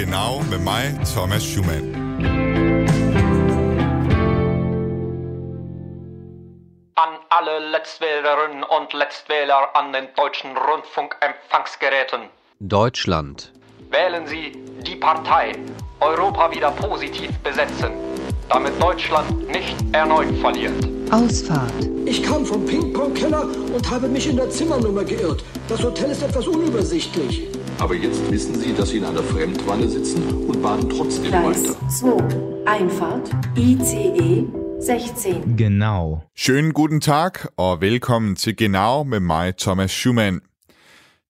Genau med mig, Thomas Schumann. An alle Letztwählerinnen und Letztwähler an den deutschen Rundfunkempfangsgeräten. Deutschland. Wählen Sie die Partei Europa wieder positiv besetzen, damit Deutschland nicht erneut verliert. Ausfahrt. Ich kam vom Ping-Pong-Keller und habe mich in der Zimmernummer geirrt. Das Hotel ist etwas unübersichtlich. Aber jetzt wissen Sie, dass Sie in einer Fremdwanne sitzen und baden trotzdem Gleis weiter. 2. Einfahrt. ICE 16. Genau. Schönen guten Tag og velkommen til Genau med mig, Thomas Schumann.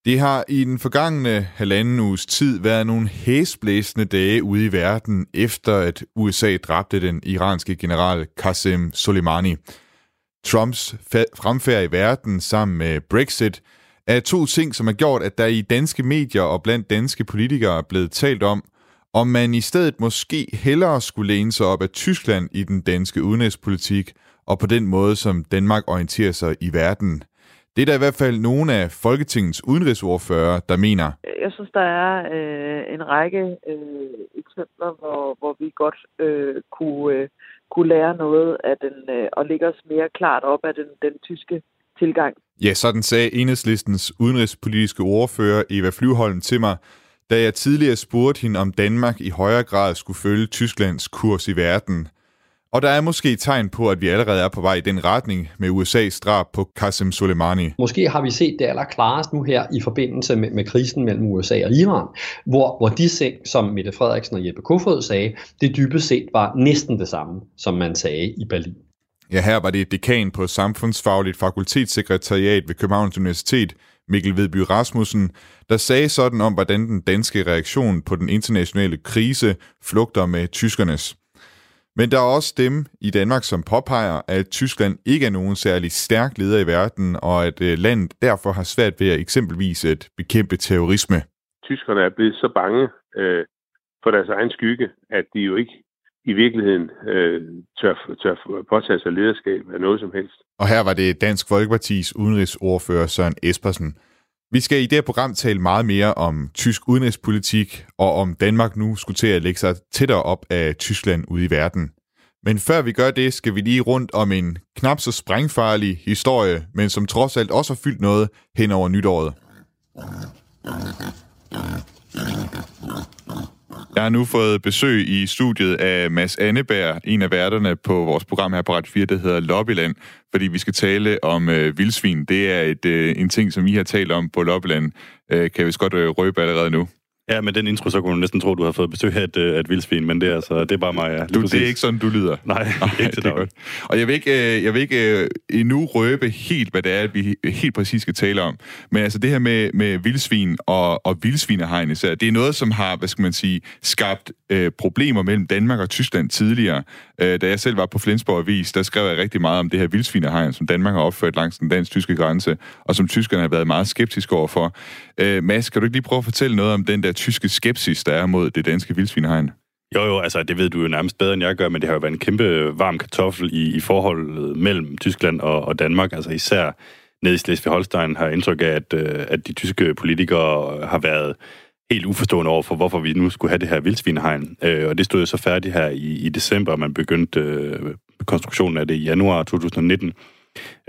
Det har i den forgangne halvanden uges tid været nogle hæsblæsende dage ude i verden, efter at USA dræbte den iranske general Qasem Soleimani. Trumps fremfærd i verden sammen med Brexit er to ting, som har gjort, at der i danske medier og blandt danske politikere er blevet talt om, om man i stedet måske hellere skulle læne sig op af Tyskland i den danske udenrigspolitik, og på den måde, som Danmark orienterer sig i verden. Det er der i hvert fald nogle af Folketingets udenrigsordfører, der mener. Jeg synes, der er øh, en række øh, eksempler, hvor, hvor vi godt øh, kunne, øh, kunne lære noget af den, øh, og lægge os mere klart op af den, den tyske tilgang. Ja, sådan sagde enhedslistens udenrigspolitiske ordfører Eva Flyvholm til mig, da jeg tidligere spurgte hende, om Danmark i højere grad skulle følge Tysklands kurs i verden. Og der er måske tegn på, at vi allerede er på vej i den retning med USA's drab på Qasem Soleimani. Måske har vi set det allerklarest nu her i forbindelse med, med krisen mellem USA og Iran, hvor, hvor de ting, som Mette Frederiksen og Jeppe Kofod sagde, det dybest set var næsten det samme, som man sagde i Berlin. Ja, her var det dekan på Samfundsfagligt Fakultetssekretariat ved Københavns Universitet, Mikkel Vedby Rasmussen, der sagde sådan om, hvordan den danske reaktion på den internationale krise flugter med tyskernes. Men der er også dem i Danmark, som påpeger, at Tyskland ikke er nogen særlig stærk leder i verden, og at øh, landet derfor har svært ved at eksempelvis at bekæmpe terrorisme. tyskerne er blevet så bange øh, for deres egen skygge, at de jo ikke i virkeligheden øh, tør, tør påtage sig lederskab af noget som helst. Og her var det Dansk Folkepartis udenrigsordfører Søren Espersen. Vi skal i det her program tale meget mere om tysk udenrigspolitik, og om Danmark nu skulle til at lægge sig tættere op af Tyskland ude i verden. Men før vi gør det, skal vi lige rundt om en knap så sprængfarlig historie, men som trods alt også har fyldt noget hen over nytåret. Jeg har nu fået besøg i studiet af Mads Anneberg, en af værterne på vores program her på Radio 4, der hedder Lobbyland, fordi vi skal tale om øh, vildsvin. Det er et, øh, en ting, som I har talt om på Lobbyland. Øh, kan vi godt øh, røbe allerede nu? Ja, med den intro, så kunne du næsten tro, du har fået besøg af et, øh, et vildsvin, men det er, altså, det er bare mig, ja. Du, det er ikke sådan, du lyder. Nej, ikke til godt. Og jeg vil ikke, øh, jeg vil ikke øh, endnu røbe helt, hvad det er, vi helt præcis skal tale om. Men altså det her med, med vildsvin og, og vildsvinehegn især, det er noget, som har, hvad skal man sige, skabt øh, problemer mellem Danmark og Tyskland tidligere. Øh, da jeg selv var på Flensborg Avis, der skrev jeg rigtig meget om det her vildsvinehegn, som Danmark har opført langs den dansk-tyske grænse, og som tyskerne har været meget skeptiske overfor. Øh, Mads, kan du ikke lige prøve at fortælle noget om den der tyske skepsis, der er mod det danske vildsvinehegn? Jo, jo, altså det ved du jo nærmest bedre, end jeg gør, men det har jo været en kæmpe varm kartoffel i, i forholdet mellem Tyskland og, og Danmark. Altså især nede i Slesvig-Holstein har jeg indtryk af, at, øh, at de tyske politikere har været helt uforstående over for, hvorfor vi nu skulle have det her vildsvinehegn. Øh, og det stod jo så færdigt her i, i december, og man begyndte øh, konstruktionen af det i januar 2019.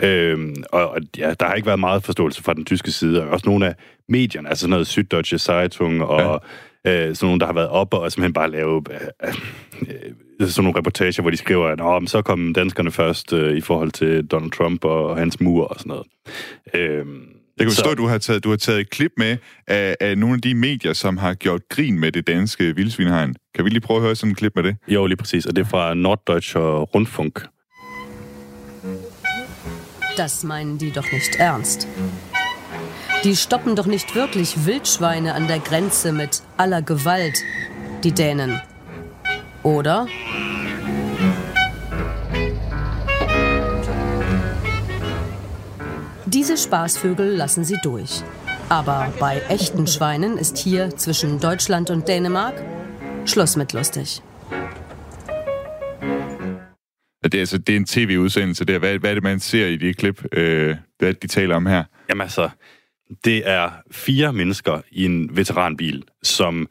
Øhm, og, og ja, der har ikke været meget forståelse fra den tyske side, og også nogle af medierne, altså sådan noget Süddeutsche Zeitung og ja. øh, sådan nogle, der har været oppe og simpelthen bare lave øh, øh, sådan nogle reportager, hvor de skriver, at Nå, men så kom danskerne først øh, i forhold til Donald Trump og hans mur og sådan noget. Øhm, Jeg kan forstå, at du har, taget, du har taget et klip med af, af nogle af de medier, som har gjort grin med det danske vildsvinehegn. Kan vi lige prøve at høre sådan et klip med det? Jo, lige præcis, og det er fra Norddeutscher Rundfunk. Das meinen die doch nicht ernst. Die stoppen doch nicht wirklich Wildschweine an der Grenze mit aller Gewalt, die Dänen. Oder? Diese Spaßvögel lassen sie durch. Aber bei echten Schweinen ist hier zwischen Deutschland und Dänemark Schluss mit lustig. Det er, altså, det er en tv-udsendelse der. Hvad, hvad er det, man ser i det klip, øh, hvad de taler om her? Jamen altså, det er fire mennesker i en veteranbil, som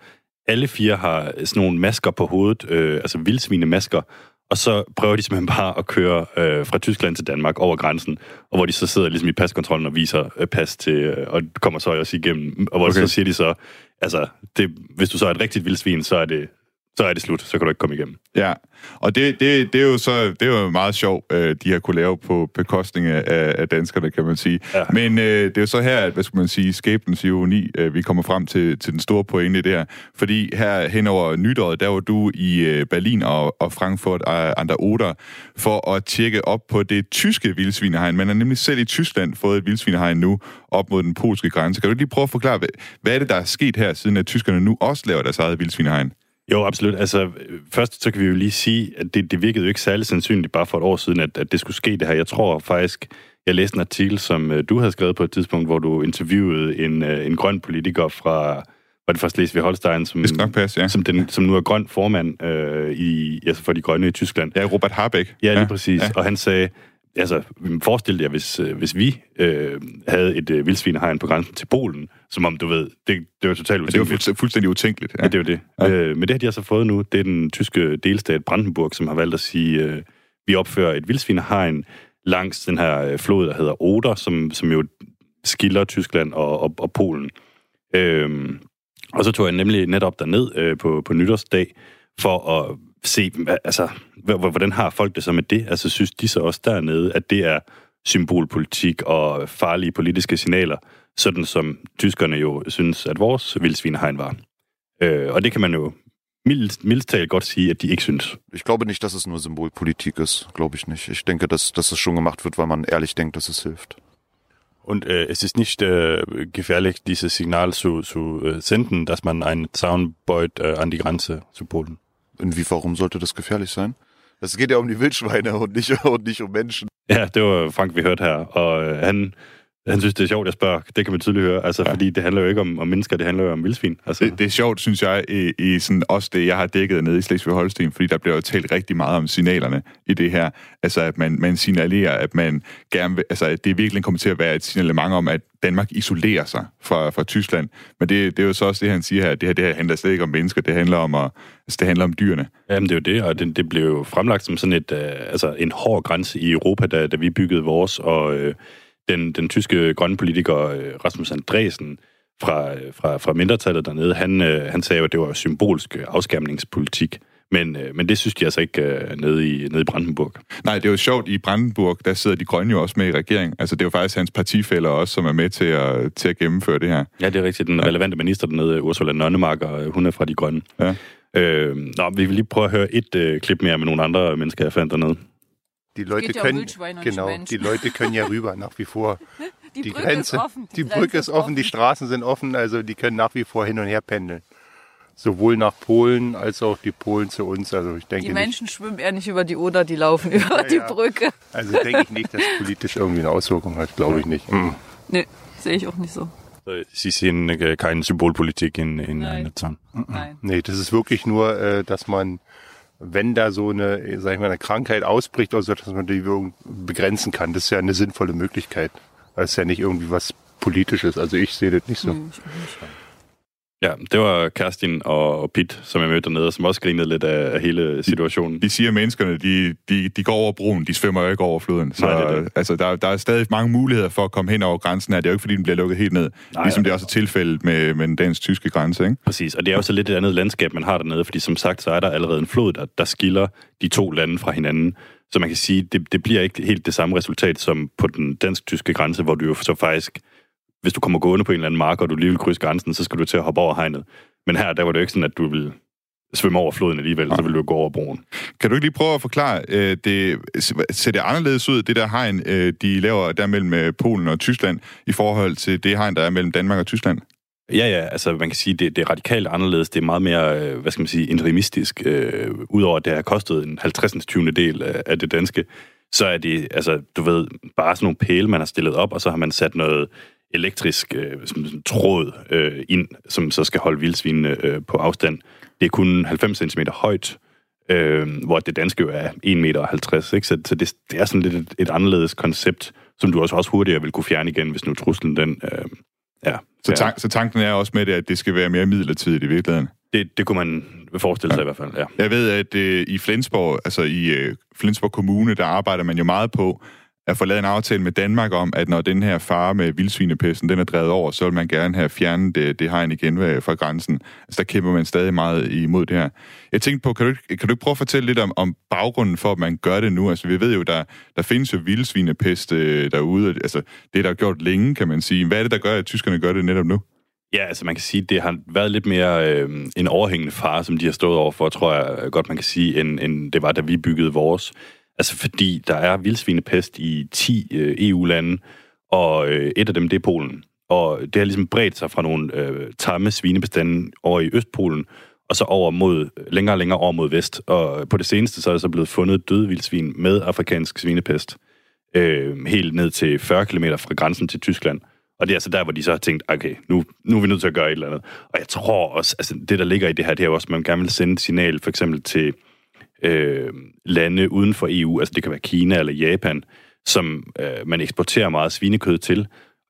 alle fire har sådan nogle masker på hovedet, øh, altså vildsvinemasker, og så prøver de simpelthen bare at køre øh, fra Tyskland til Danmark over grænsen, og hvor de så sidder ligesom i paskontrollen og viser øh, pas til, øh, og kommer så også igennem, og hvor okay. så siger de så, altså, det, hvis du så er et rigtigt vildsvin, så er det så er det slut, så kan du ikke komme igennem. Ja, og det, det, det er jo så det er jo meget sjovt, øh, de har kunne lave på bekostning af, af danskerne, kan man sige. Ja. Men øh, det er jo så her, at, hvad skal man sige, skæbnens ironi, øh, vi kommer frem til, til den store pointe i det her. Fordi her hen over nytåret, der var du i øh, Berlin og, og Frankfurt og andre Oder for at tjekke op på det tyske vildsvinehegn. Man har nemlig selv i Tyskland fået et vildsvinehegn nu op mod den polske grænse. Kan du lige prøve at forklare, hvad, hvad er det, der er sket her, siden at tyskerne nu også laver deres eget vildsvinehegn? Jo, absolut. Altså, først så kan vi jo lige sige, at det, det virkede jo ikke særlig sandsynligt bare for et år siden, at, at det skulle ske det her. Jeg tror faktisk, jeg læste en artikel, som uh, du havde skrevet på et tidspunkt, hvor du interviewede en, uh, en grøn politiker fra, var det fra Slesvig-Holstein, som, passe, ja. som, den, som nu er grøn formand uh, i, altså for de grønne i Tyskland. Ja, Robert Habeck. Ja, lige ja. præcis. Ja. Og han sagde, altså, forestil jer, hvis, hvis vi øh, havde et øh, vildsvinehegn på grænsen til Polen, som om, du ved, det, det var totalt utænkeligt. Det var fuldstændig utænkeligt. Ja, ja det var det. Ja. Øh, men det har de altså fået nu. Det er den tyske delstat Brandenburg, som har valgt at sige, øh, vi opfører et vildsvinehegn langs den her øh, flod, der hedder Oder, som, som jo skiller Tyskland og, og, og Polen. Øh, og så tog jeg nemlig netop derned øh, på, på nytårsdag, for at se, altså, hvordan har folk det så med det? Altså, synes de så også dernede, at det er symbolpolitik og farlige politiske signaler, sådan som tyskerne jo synes, at vores vildsvinehegn var. Øh, og det kan man jo talt godt sige, at de ikke synes. Ich glaube nicht, dass es nur Symbolpolitik ist, glaube ich nicht. Ich denke, dass, dass es schon gemacht wird, weil man ehrlich denkt, dass es hilft. Und äh, es ist nicht äh, gefährlich, dieses Signal zu, zu äh, senden, dass man einen Zaun baut äh, an die Grenze zu Polen. Inwie, warum sollte das gefährlich sein? Es geht ja um die Wildschweine und nicht, und nicht um Menschen. Ja, det var Frank, vi hørte her, og øh, han, han synes, det er sjovt, jeg spørger. Det kan man tydeligt høre, altså, ja. fordi det handler jo ikke om, om mennesker, det handler jo om vildsvin. Altså. Det, det er sjovt, synes jeg, i, i sådan, også det, jeg har dækket nede i Slesvig-Holsten, fordi der bliver jo talt rigtig meget om signalerne i det her. Altså, at man, man signalerer, at man gerne vil, altså, at det virkelig kommer til at være et signalement om, at Danmark isolerer sig fra, fra Tyskland. Men det, det er jo så også det, han siger her. Det her, det her handler slet ikke om mennesker, det handler om, at, altså, det handler om dyrene. Jamen, det er jo det, og det, det blev jo fremlagt som sådan et, uh, altså, en hård grænse i Europa, da, da vi byggede vores, og... Uh, den, den tyske grønne politiker øh, Rasmus Andresen fra, øh, fra, fra mindretallet dernede, han, øh, han sagde jo, at det var symbolsk afskærmningspolitik. Men, men det synes de altså ikke uh, nede, i, nede i Brandenburg. Nej, det er jo sjovt. I Brandenburg, der sidder de grønne jo også med i regeringen. Altså, det er jo faktisk hans partifælder også, som er med til at, til at gennemføre det her. Ja, det er rigtigt. Den relevante minister dernede, Ursula Nonnemark, og hun er fra de grønne. Ja. Øh, nå, vi vil lige prøve at høre et øh, klip mere med nogle andre mennesker, jeg fandt dernede. Die Leute können, genau, die Leute können ja rüber nach wie vor. Die, die Grenze, offen, die, die Brücke ist offen, die Straßen sind offen, also die können nach wie vor hin und her pendeln. Sowohl nach Polen als auch die Polen zu uns. Also ich denke die Menschen nicht, schwimmen eher nicht über die Oder, die laufen über ja, die Brücke. Also denke ich nicht, dass politisch irgendwie eine Auswirkung hat, glaube ich nicht. Mhm. Nee, sehe ich auch nicht so. Sie sehen äh, keine Symbolpolitik in, in Nein. Nein. Nee, das ist wirklich nur, äh, dass man wenn da so eine, sag ich mal, eine Krankheit ausbricht, also dass man die begrenzen kann. Das ist ja eine sinnvolle Möglichkeit. Das ist ja nicht irgendwie was Politisches. Also ich sehe das nicht so. Mhm. Ja, det var Kerstin og Pit, som jeg mødte dernede, som også grinede lidt af hele situationen. De, de siger, at menneskerne de, de, de går over broen, de svømmer jo ikke over floden. Så Nej, det det. Altså, der, der er stadig mange muligheder for at komme hen over grænsen her. Det er jo ikke, fordi den bliver lukket helt ned. Nej, ligesom det er også tilfældet med, med den dansk-tyske grænse. Ikke? Præcis, og det er også lidt et andet landskab, man har dernede, fordi som sagt, så er der allerede en flod, der, der skiller de to lande fra hinanden. Så man kan sige, det, det bliver ikke helt det samme resultat som på den dansk-tyske grænse, hvor du jo så faktisk hvis du kommer gående på en eller anden mark, og du lige vil krydse grænsen, så skal du til at hoppe over hegnet. Men her, der var det jo ikke sådan, at du vil svømme over floden alligevel, ja. så vil du gå over broen. Kan du ikke lige prøve at forklare, øh, det, ser det anderledes ud, det der hegn, øh, de laver der mellem øh, Polen og Tyskland, i forhold til det hegn, der er mellem Danmark og Tyskland? Ja, ja, altså man kan sige, det, det er radikalt anderledes. Det er meget mere, øh, hvad skal man sige, interimistisk. Øh, Udover at det har kostet en 50. 20. del af, af det danske, så er det, altså du ved, bare sådan nogle pæle, man har stillet op, og så har man sat noget elektrisk øh, som, som tråd øh, ind, som så skal holde vildsvinene øh, på afstand. Det er kun 90 cm højt, øh, hvor det danske jo er 1,50 meter. Ikke? Så, så det, det er sådan lidt et, et anderledes koncept, som du også, også hurtigere vil kunne fjerne igen, hvis nu truslen den... Øh, ja, så, tank, så tanken er også med det, at det skal være mere midlertidigt i virkeligheden? Det, det kunne man forestille sig ja. i hvert fald, ja. Jeg ved, at øh, i Flensborg, altså i øh, Flensborg Kommune, der arbejder man jo meget på at få lavet en aftale med Danmark om, at når den her fare med vildsvinepesten, den er drevet over, så vil man gerne have fjernet det, det hegn igen øh, fra grænsen. Altså der kæmper man stadig meget imod det her. Jeg tænkte på, kan du, kan du ikke prøve at fortælle lidt om, om baggrunden for, at man gør det nu? Altså vi ved jo, der, der findes jo vildsvinepest øh, derude. Altså det der er gjort længe, kan man sige. Hvad er det, der gør, at tyskerne gør det netop nu? Ja, altså man kan sige, det har været lidt mere øh, en overhængende fare, som de har stået over for, tror jeg godt, man kan sige, end, end det var, da vi byggede vores. Altså fordi der er vildsvinepest i 10 øh, EU-lande, og øh, et af dem, det er Polen. Og det har ligesom bredt sig fra nogle øh, tamme svinebestande over i Østpolen, og så over mod, længere og længere over mod vest. Og på det seneste, så er der så blevet fundet døde vildsvin med afrikansk svinepest, øh, helt ned til 40 km fra grænsen til Tyskland. Og det er altså der, hvor de så har tænkt, okay, nu, nu er vi nødt til at gøre et eller andet. Og jeg tror også, altså det, der ligger i det her, det er jo også, at man gerne vil sende et signal, for eksempel til øh, lande uden for EU, altså det kan være Kina eller Japan, som øh, man eksporterer meget svinekød til,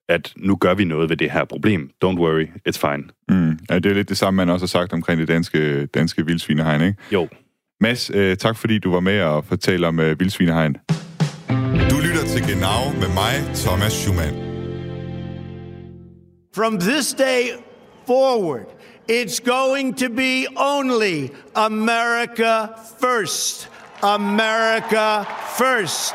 at nu gør vi noget ved det her problem. Don't worry, it's fine. Mm. Ja, det er lidt det samme, man også har sagt omkring det danske, danske vildsvinehegn, ikke? Jo. Mads, øh, tak fordi du var med og fortælle om øh, vildsvinehegn. Du lytter til Genau med mig, Thomas Schumann. From this day forward, It's going to be only America first. America first.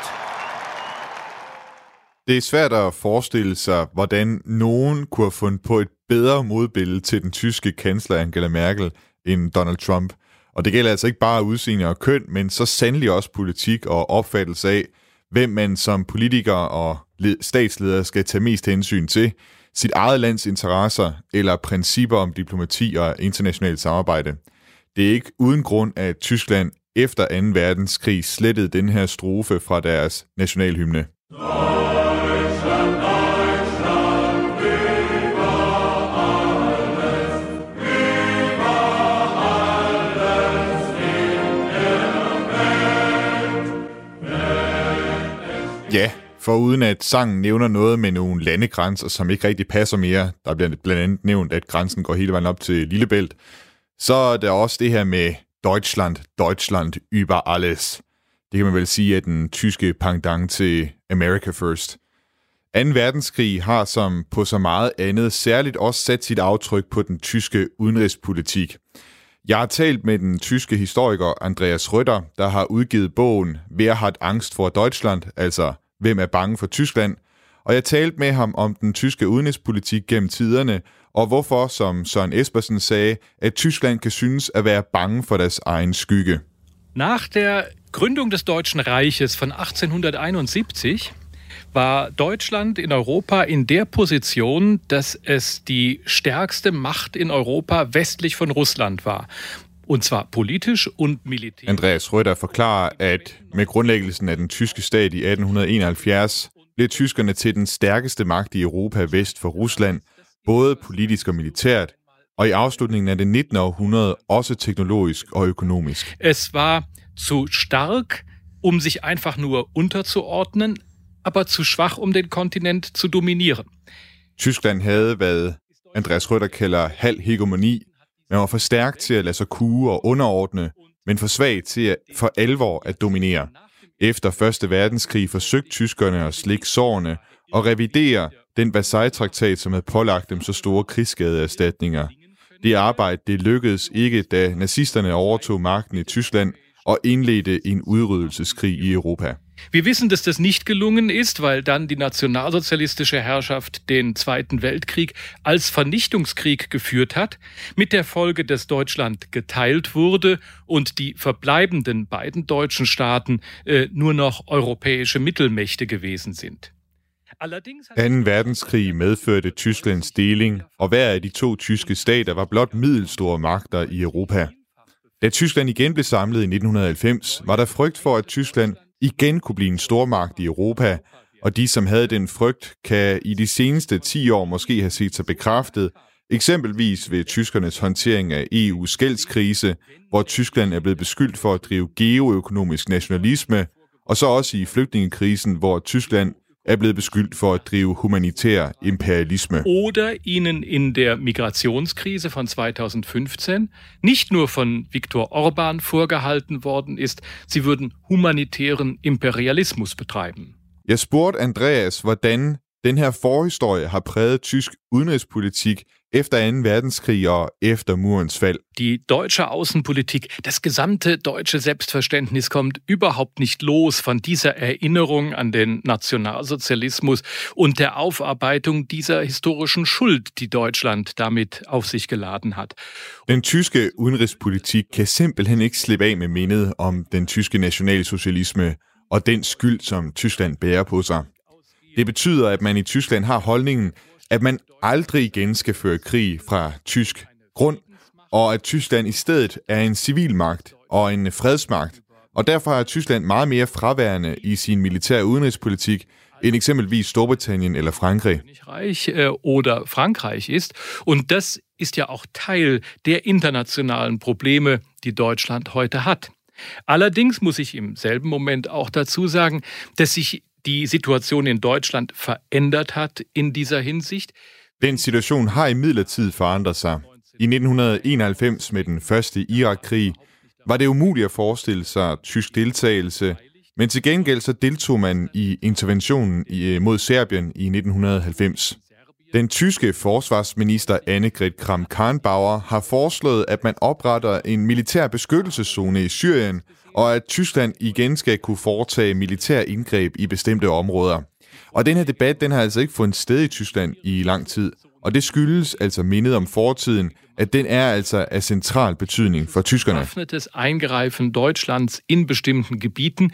Det er svært at forestille sig, hvordan nogen kunne have fundet på et bedre modbillede til den tyske kansler Angela Merkel end Donald Trump. Og det gælder altså ikke bare udseende og køn, men så sandelig også politik og opfattelse af, hvem man som politiker og statsleder skal tage mest hensyn til – sit eget lands interesser eller principper om diplomati og internationalt samarbejde. Det er ikke uden grund, at Tyskland efter 2. verdenskrig slettede den her strofe fra deres nationalhymne. Ja, for uden at sangen nævner noget med nogle landegrænser, som ikke rigtig passer mere, der bliver blandt andet nævnt, at grænsen går hele vejen op til Lillebælt, så er der også det her med Deutschland, Deutschland über alles. Det kan man vel sige er den tyske pendant til America First. 2. verdenskrig har som på så meget andet særligt også sat sit aftryk på den tyske udenrigspolitik. Jeg har talt med den tyske historiker Andreas Røtter, der har udgivet bogen Wer hat Angst vor Deutschland, altså Hvem er bange for Tyskland? Og jeg talte med ham om den tyske udenrigspolitik gennem tiderne, og hvorfor, som Søren Espersen sagde, at Tyskland kan synes at være bange for deres egen skygge. Nach der Gründung des Deutschen Reiches von 1871 war Deutschland in Europa in der Position, dass es die stärkste Macht in Europa westlich von Russland war. Und zwar politisch und militärisch. Andreas Røder forklarer, at med grundlæggelsen af den tyske stat i 1871 blev tyskerne til den stærkeste magt i Europa vest for Rusland, både politisk og militært, og i afslutningen af det 19. århundrede også teknologisk og økonomisk. Es war zu stark, um sich einfach nur unterzuordnen, aber zu schwach, um den Kontinent zu dominieren. Tyskland havde, hvad Andreas Røder kalder halv hegemoni, man var for stærk til at lade sig kue og underordne, men for svag til at for alvor at dominere. Efter 1. verdenskrig forsøgte tyskerne at slikke sårene og revidere den Versailles-traktat, som havde pålagt dem så store krigsskadeerstatninger. Det arbejde det lykkedes ikke, da nazisterne overtog magten i Tyskland og indledte en udryddelseskrig i Europa. Wir wissen, dass das nicht gelungen ist, weil dann die nationalsozialistische Herrschaft den Zweiten Weltkrieg als Vernichtungskrieg geführt hat, mit der Folge, dass Deutschland geteilt wurde und die verbleibenden beiden deutschen Staaten äh, nur noch europäische Mittelmächte gewesen sind. 2. verdenskrig medførte Tysklands deling, og hver af de to tyske stater var blot middelstore magter i Europa. Da Tyskland igen blev samlet i 1990, var der frygt for, at Tyskland igen kunne blive en stormagt i Europa, og de, som havde den frygt, kan i de seneste 10 år måske have set sig bekræftet, eksempelvis ved tyskernes håndtering af EU's gældskrise, hvor Tyskland er blevet beskyldt for at drive geoøkonomisk nationalisme, og så også i flygtningekrisen, hvor Tyskland er blevet beskyldt for at drive humanitær imperialisme. Oder ihnen in der Migrationskrise von 2015 nicht nur von Viktor Orban vorgehalten worden ist, sie würden humanitären Imperialismus betreiben. Jeg spurgte Andreas, hvordan den her forhistorie har præget tysk udenrigspolitik efter 2. Verdenskrig og efter Murens Fall. Die deutsche Außenpolitik, das gesamte deutsche Selbstverständnis kommt überhaupt nicht los von dieser Erinnerung an den Nationalsozialismus und der Aufarbeitung dieser historischen Schuld, die Deutschland damit auf sich geladen hat. Den tyske udenrigspolitik kan simpelthen ikke slippe af med mindet om den tyske nationalsocialisme og den skyld, som Tyskland bærer på sig. Det betyder, at man i Tyskland har holdningen, at man aldrig igen skal føre krig fra tysk grund, og at Tyskland i stedet er en civilmagt og en fredsmagt, og derfor er Tyskland meget mere fraværende i sin militære udenrigspolitik end eksempelvis Storbritannien eller Frankrig. Reich øh, oder Frankreich ist. Und das ist ja auch Teil der internationalen Probleme, die Deutschland heute hat. Allerdings muss ich im selben Moment auch dazu sagen, dass sich die Situation in Deutschland verändert hat in dieser Hinsicht. Den situation har imidlertid forandret sig. I 1991 med den første Irak-krig var det umuligt at forestille sig tysk deltagelse, men til gengæld så deltog man i interventionen øh, mod Serbien i 1990. Den tyske forsvarsminister Annegret Kramp-Karrenbauer har foreslået, at man opretter en militær beskyttelseszone i Syrien, og at Tyskland igen skal kunne foretage militær indgreb i bestemte områder. Og den her debat, den har altså ikke fundet sted i Tyskland i lang tid. Og det skyldes altså mindet om fortiden, at den er altså af central betydning for tyskerne. Öffnetes Eingreifen Deutschlands in bestimmten Gebieten.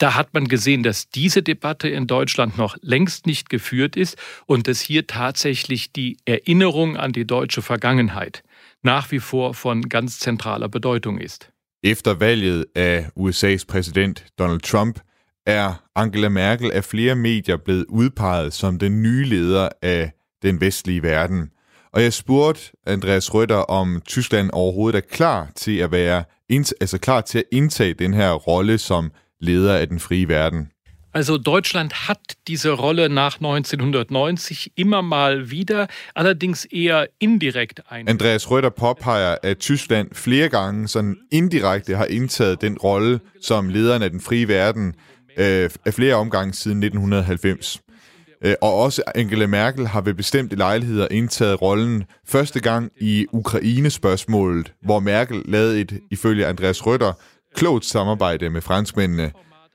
Da hat man gesehen, dass diese Debatte in Deutschland noch längst nicht geführt ist und dass hier tatsächlich die Erinnerung an die deutsche Vergangenheit nach wie vor von ganz zentraler Bedeutung ist. Efter valget af USA's præsident Donald Trump er Angela Merkel af flere medier blevet udpeget som den nye leder af den vestlige verden. Og jeg spurgte Andreas Røtter, om Tyskland overhovedet er klar til at være altså klar til at indtage den her rolle som leder af den frie verden. Also Deutschland hat diese Rolle nach 1990 immer mal wieder, allerdings eher indirekt ein. Andreas Røder påpeger, at Tyskland flere gange sådan indirekte har indtaget den rolle som lederen af den frie verden øh, af flere omgange siden 1990. Øh, og også Angela Merkel har ved bestemte lejligheder indtaget rollen første gang i Ukraine-spørgsmålet, hvor Merkel lavede et, ifølge Andreas Røtter, klogt samarbejde med franskmændene,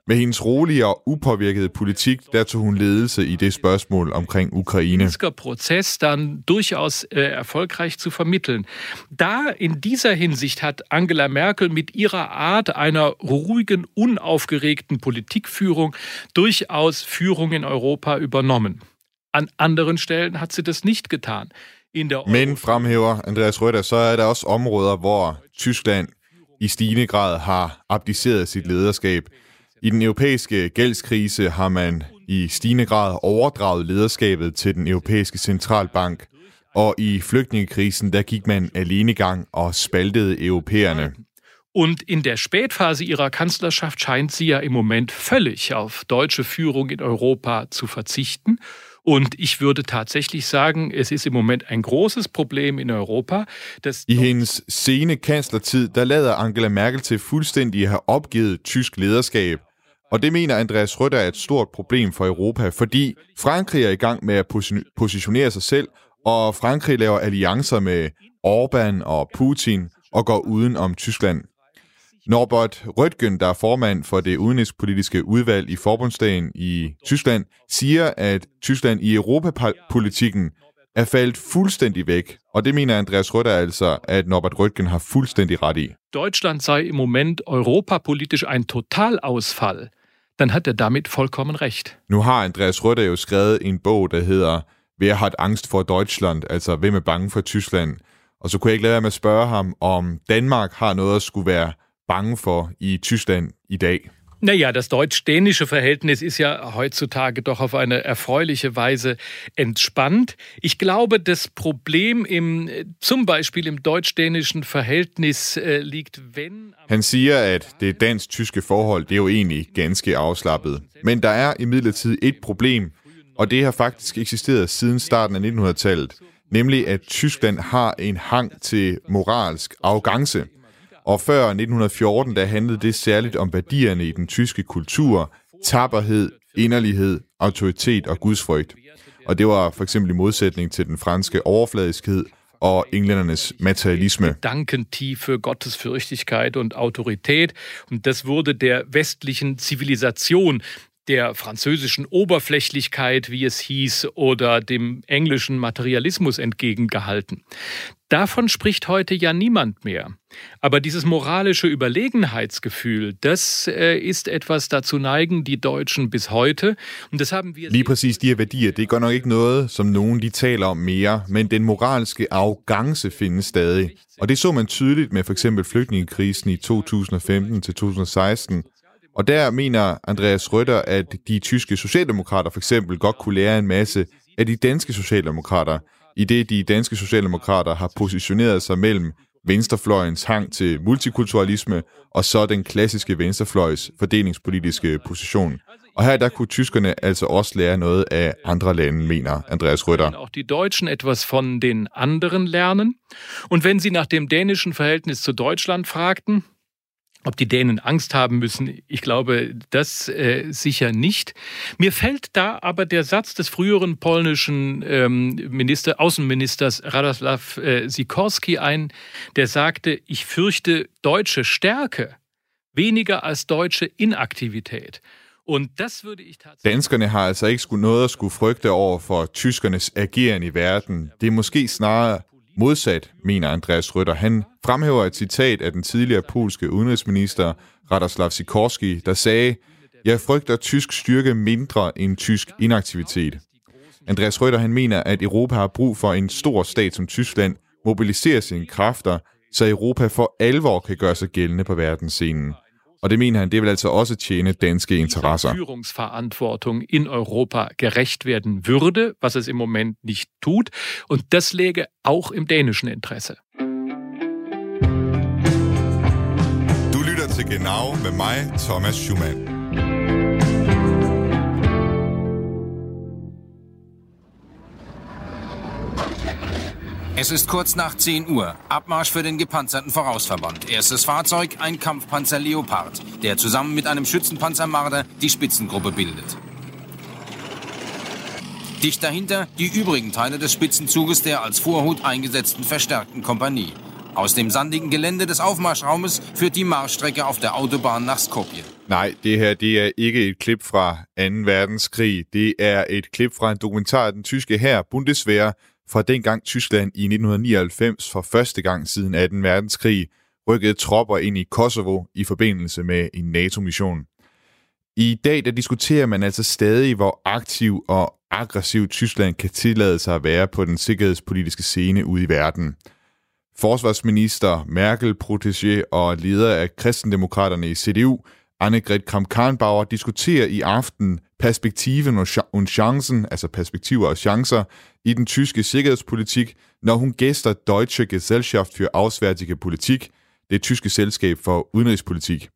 med hendes rolige og upåvirkede politik, der tog hun ledelse i det spørgsmål omkring Ukraine. Prozess dann durchaus äh, erfolgreich zu vermitteln. Da in dieser Hinsicht hat Angela Merkel mit ihrer Art einer ruhigen, unaufgeregten Politikführung durchaus Führung in Europa übernommen. An anderen Stellen hat sie das nicht getan. In der Men fremhæver Andreas Røtter, så er der også områder, hvor Tyskland i stigende grad har abdiceret sit lederskab. I den europæiske gældskrise har man i stigende grad overdraget lederskabet til den europæiske centralbank, og i flygtningekrisen der gik man alene gang og spaltede europæerne. Und in der Spätphase ihrer Kanzlerschaft scheint sie ja im Moment völlig auf deutsche Führung in Europa zu verzichten. Und ich würde tatsächlich sagen, es ist im Moment ein großes Problem in Europa. Dass I hendes sene kanslertid, der lader Angela Merkel til fuldstændig at have opgivet tysk lederskab. Og det mener Andreas Rødt er et stort problem for Europa, fordi Frankrig er i gang med at positionere sig selv, og Frankrig laver alliancer med Orbán og Putin og går uden om Tyskland. Norbert Röttgen, der er formand for det udenrigspolitiske udvalg i Forbundsdagen i Tyskland, siger, at Tyskland i europapolitikken er faldet fuldstændig væk. Og det mener Andreas Røtter altså, at Norbert Röttgen har fuldstændig ret i. Deutschland sei im Moment europapolitisch ein Totalausfall dann hat er damit vollkommen recht. Nu har Andreas Rødder jo skrevet en bog, der hedder Wer hat Angst for Deutschland? Altså, hvem er bange for Tyskland? Og så kunne jeg ikke lade være med at spørge ham, om Danmark har noget at skulle være bange for i Tyskland i dag. Naja, das deutsch-dänische Verhältnis ist ja heutzutage doch auf eine erfreuliche Weise entspannt. Ich glaube, das Problem im, zum Beispiel im deutsch-dänischen Verhältnis äh, liegt, wenn... Han siger, at det dansk-tyske forhold, det er jo egentlig ganske afslappet. Men der er imidlertid et problem, og det har faktisk eksisteret siden starten af 1900-tallet, nemlig at Tyskland har en hang til moralsk arrogance. Og før 1914, der handlede det særligt om værdierne i den tyske kultur, tapperhed, inderlighed, autoritet og gudsfrygt. Og det var for eksempel i modsætning til den franske overfladiskhed og englændernes materialisme. Danken tiefe Gottesfürchtigkeit und Autorität. Und das wurde der westlichen Zivilisation der französischen Oberflächlichkeit, wie es hieß, oder dem englischen Materialismus entgegengehalten. Davon spricht heute ja niemand mehr. Aber dieses moralische Überlegenheitsgefühl, das äh, ist etwas, dazu neigen die Deutschen bis heute. Und das haben wir Lige præcis de her værdier, det er godt nok ikke noget, som nogen de taler om mere, men den moralske arrogance findes stadig. Og det så man tydeligt med for eksempel flygtningekrisen i 2015 til 2016, og der mener Andreas Røtter, at de tyske socialdemokrater for eksempel godt kunne lære en masse af de danske socialdemokrater, i det de danske socialdemokrater har positioneret sig mellem venstrefløjens hang til multikulturalisme og så den klassiske venstrefløjs fordelingspolitiske position. Og her der kunne tyskerne altså også lære noget af andre lande, mener Andreas Røtter. Auch die Deutschen etwas von den anderen lernen. Und wenn sie nach dem dänischen Verhältnis zu Deutschland fragten, ob die Dänen Angst haben müssen, ich glaube, das äh, sicher nicht. Mir fällt da aber der Satz des früheren polnischen ähm, Minister, Außenministers Radoslaw äh, Sikorski ein, der sagte, ich fürchte deutsche Stärke weniger als deutsche Inaktivität. Und das würde ich tatsächlich... Danskerne har altså ikke skulle noget at skulle frygte over for tyskernes ageren i verden. Det er måske snarere Modsat, mener Andreas Røtter. Han fremhæver et citat af den tidligere polske udenrigsminister Radoslav Sikorski, der sagde, jeg frygter tysk styrke mindre end tysk inaktivitet. Andreas Røtter han mener, at Europa har brug for en stor stat som Tyskland, mobiliserer sine kræfter, så Europa for alvor kan gøre sig gældende på verdensscenen. Og det mener han, det vil altså også tjene danske interesser. Führungsverantwortung in Europa gerecht werden würde, was es im Moment nicht tut. Und das läge auch im dänischen Interesse. Du lytter til Genau med mig, Thomas Schumann. Es ist kurz nach 10 Uhr. Abmarsch für den gepanzerten Vorausverband. Erstes Fahrzeug, ein Kampfpanzer Leopard, der zusammen mit einem Schützenpanzer Marder die Spitzengruppe bildet. Dicht dahinter die übrigen Teile des Spitzenzuges der als Vorhut eingesetzten verstärkten Kompanie. Aus dem sandigen Gelände des Aufmarschraumes führt die Marschstrecke auf der Autobahn nach Skopje. Nej, det her det er ikke et klip fra 2. verdenskrig. Det er et klip fra en dokumentar af den tyske her, Bundeswehr, fra dengang Tyskland i 1999 for første gang siden 18. verdenskrig rykkede tropper ind i Kosovo i forbindelse med en NATO-mission. I dag der diskuterer man altså stadig, hvor aktiv og aggressiv Tyskland kan tillade sig at være på den sikkerhedspolitiske scene ude i verden. Forsvarsminister Merkel, protégé og leder af kristendemokraterne i CDU, Annegret Kramp-Karrenbauer, diskuterer i aften perspektiven og chancen, altså perspektiver og chancer, i den tyske sikkerhedspolitik, når hun gæster Deutsche Gesellschaft für Auswärtige Politik, det tyske selskab for udenrigspolitik.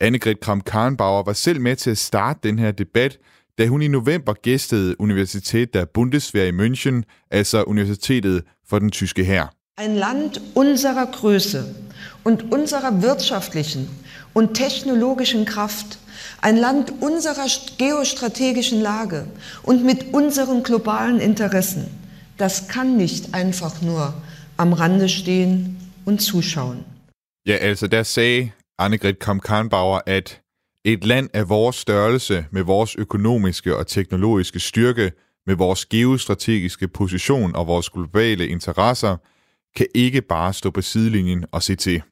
Annegret Kramp-Karrenbauer var selv med til at starte den her debat, da hun i november gæstede Universitet der Bundeswehr i München, altså Universitetet for den tyske hær. Ein Land unserer Größe und unserer wirtschaftlichen und technologischen Kraft ein Land unserer geostrategischen Lage und mit unseren globalen Interessen, das kann nicht einfach nur am Rande stehen und zuschauen. Ja, altså der sagde Annegret Kramp-Karrenbauer, at et land af vores størrelse, med vores økonomiske og teknologiske styrke, med vores geostrategiske position og vores globale interesser, kan ikke bare stå på sidelinjen og se.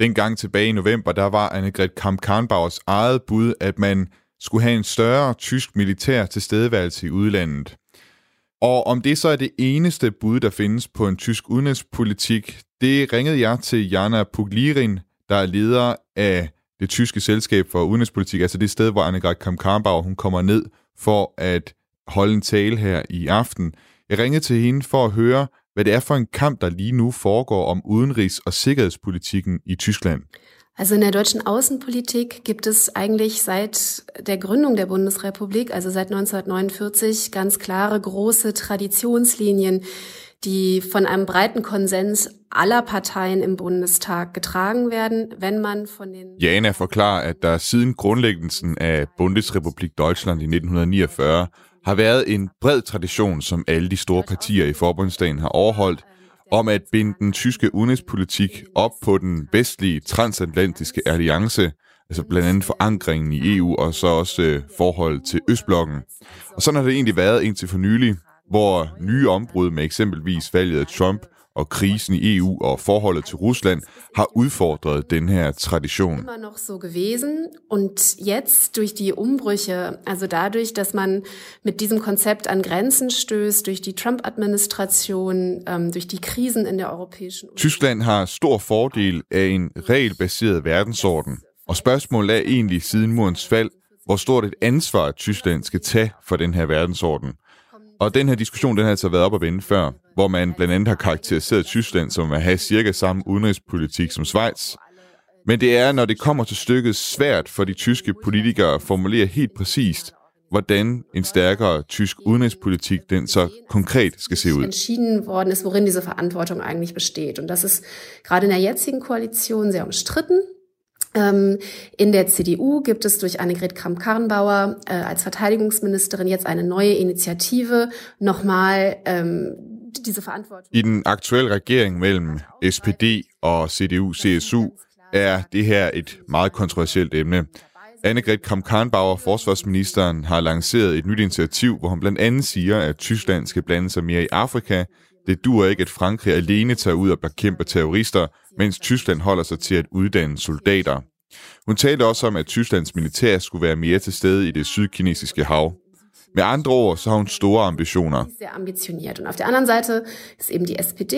Dengang tilbage i november, der var Annegret Kamp-Karnbauers eget bud, at man skulle have en større tysk militær tilstedeværelse i udlandet. Og om det så er det eneste bud, der findes på en tysk udenrigspolitik, det ringede jeg til Jana Puglirin, der er leder af det tyske selskab for udenrigspolitik, altså det sted, hvor Annegret Kamp-Karnbauer hun kommer ned for at holde en tale her i aften. Jeg ringede til hende for at høre, hvad det er for en kamp, der lige nu foregår om udenrigs- og sikkerhedspolitikken i Tyskland. Also in der deutschen Außenpolitik gibt es eigentlich seit der Gründung der Bundesrepublik, also seit 1949, ganz klare große Traditionslinien, die von einem breiten Konsens aller Parteien im Bundestag getragen werden, wenn man von den... Jana forklarer, at der siden grundlæggelsen af Bundesrepublik Deutschland i 1949 har været en bred tradition, som alle de store partier i forbundsdagen har overholdt, om at binde den tyske udenrigspolitik op på den vestlige transatlantiske alliance, altså blandt andet forankringen i EU og så også øh, forholdet til Østblokken. Og sådan har det egentlig været indtil for nylig, hvor nye ombrud med eksempelvis valget af Trump og krisen i EU og forholdet til Rusland har udfordret den her Tradition. Immer noch so gewesen und jetzt durch die Umbrüche, also dadurch, dass man mit diesem Konzept an Grenzen stößt, durch die Trump-Administration, ähm, durch die Krisen in der Europäischen Union. Tyskland har stor fordel af en regelbaseret verdensorden, og spørgsmålet er egentlig siden murens fald, hvor stort et ansvar Tyskland skal tage for den her verdensorden. Og den her diskussion, den har altså været op at vende før, hvor man blandt andet har karakteriseret Tyskland som at have cirka samme udenrigspolitik som Schweiz. Men det er, når det kommer til stykket, svært for de tyske politikere at formulere helt præcist, hvordan en stærkere tysk udenrigspolitik den så konkret skal se ud. entschieden worden ist, worin diese Verantwortung eigentlich besteht. Und das ist gerade in der jetzigen Koalition sehr umstritten. Ähm, in der CDU gibt es durch Annegret Kramp-Karrenbauer äh, als Verteidigungsministerin jetzt eine neue Initiative, nochmal ähm, diese Verantwortung. I den aktuelle regering mellem SPD og CDU-CSU er det her et meget kontroversielt emne. Annegret Kramp-Karrenbauer, forsvarsministeren, har lanceret et nyt initiativ, hvor hun blandt andet siger, at Tyskland skal blande sig mere i Afrika. Det dur ikke, at Frankrig alene tager ud og bekæmper terrorister, mens Tyskland holder sig til at uddanne soldater. Hun talte også om, at Tysklands militær skulle være mere til stede i det sydkinesiske hav. Med andre ord, så har hun store ambitioner. Sehr ambitioniert. Und auf der anderen Seite ist eben die SPD,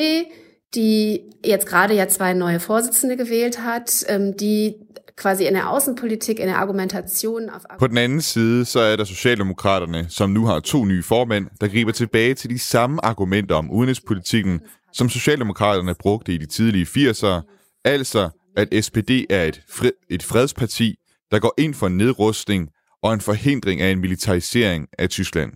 die jetzt gerade ja zwei neue Vorsitzende gewählt hat, ähm, die quasi in der Außenpolitik, in der Argumentation auf På den anden side, så er der Socialdemokraterne, som nu har to nye formænd, der griber tilbage til de samme argumenter om udenrigspolitikken, som Socialdemokraterne brugte i de tidlige 80'ere, altså at SPD er et, fred, et fredsparti, der går ind for nedrustning og en forhindring af en militarisering af Tyskland.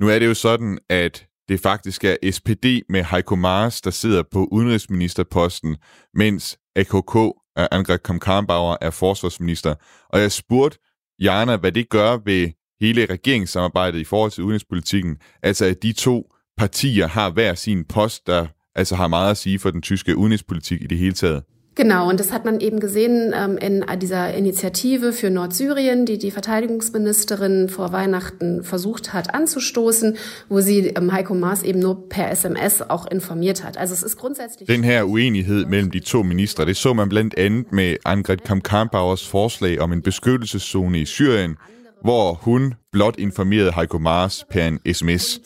Nu er det jo sådan, at det faktisk er SPD med Heiko Maas, der sidder på udenrigsministerposten, mens AKK, Angrid Kramp-Karrenbauer, er forsvarsminister. Og jeg spurgte Jana, hvad det gør ved hele regeringssamarbejdet i forhold til udenrigspolitikken, altså at de to partier har hver sin post, der altså har meget at sige for den tyske udenrigspolitik i det hele taget. Genau, und das hat man eben gesehen ähm, in dieser Initiative für Nordsyrien, die die Verteidigungsministerin vor Weihnachten versucht hat anzustoßen, wo sie ähm, Heiko Maas eben nur per SMS auch informiert hat. Also es ist grundsätzlich... Den her uenighed mellem de to ministre, det så man blandt andet med Angrid Kamp-Karrenbauers forslag om en beskyttelseszone i Syrien, hvor hun blot informerede Heiko Maas per en sms.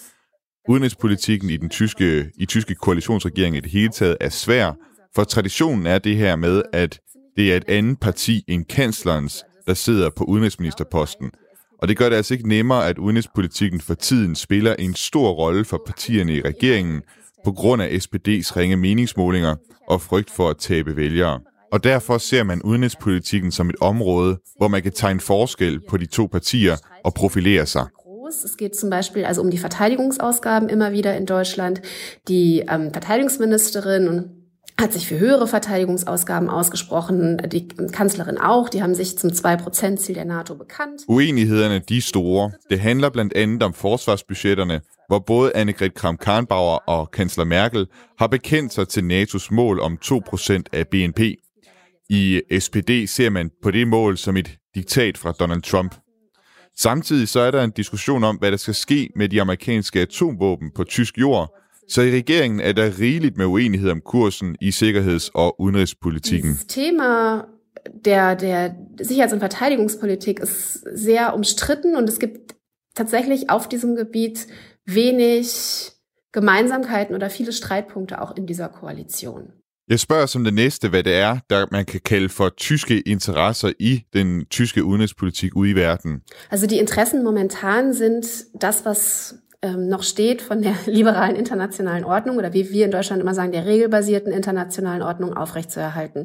Udenrigspolitikken i den tyske, i tyske koalitionsregering i det hele taget er svær, for traditionen er det her med, at det er et andet parti end kanslerens, der sidder på udenrigsministerposten. Og det gør det altså ikke nemmere, at udenrigspolitikken for tiden spiller en stor rolle for partierne i regeringen, på grund af SPD's ringe meningsmålinger og frygt for at tabe vælgere. Og derfor ser man udenrigspolitikken som et område, hvor man kan tegne forskel på de to partier og profilere sig. Es geht zum Beispiel also um die Verteidigungsausgaben immer wieder in Deutschland. Die ähm, Verteidigungsministerin und hat sich für höhere Verteidigungsausgaben ausgesprochen, die Kanzlerin auch, die haben sich zum 2%-Ziel der NATO bekannt. Uenighederne de er store. Det handler blandt andet om forsvarsbudgetterne, hvor både Annegret Kramp-Karrenbauer og kansler Merkel har bekendt sig til NATO's mål om 2% af BNP. I SPD ser man på det mål som et diktat fra Donald Trump. Samtidig så er der en diskussion om, hvad der skal ske med de amerikanske atomvåben på tysk jord, så i regeringen er der rigeligt med uenighed om kursen i sikkerheds- og udenrigspolitikken. Das Thema der, der Sicherheits- und Verteidigungspolitik ist sehr umstritten und es gibt tatsächlich auf diesem Gebiet wenig Gemeinsamkeiten oder viele Streitpunkte auch in dieser Koalition. Jeg spørger som det næste, hvad det er, der man kan kalde for tyske interesser i den tyske udenrigspolitik ude i verden. Also die Interessen momentan sind das, was ähm, noch steht von der liberalen internationalen Ordnung oder wie wir in Deutschland immer sagen, der regelbasierten internationalen Ordnung aufrechtzuerhalten.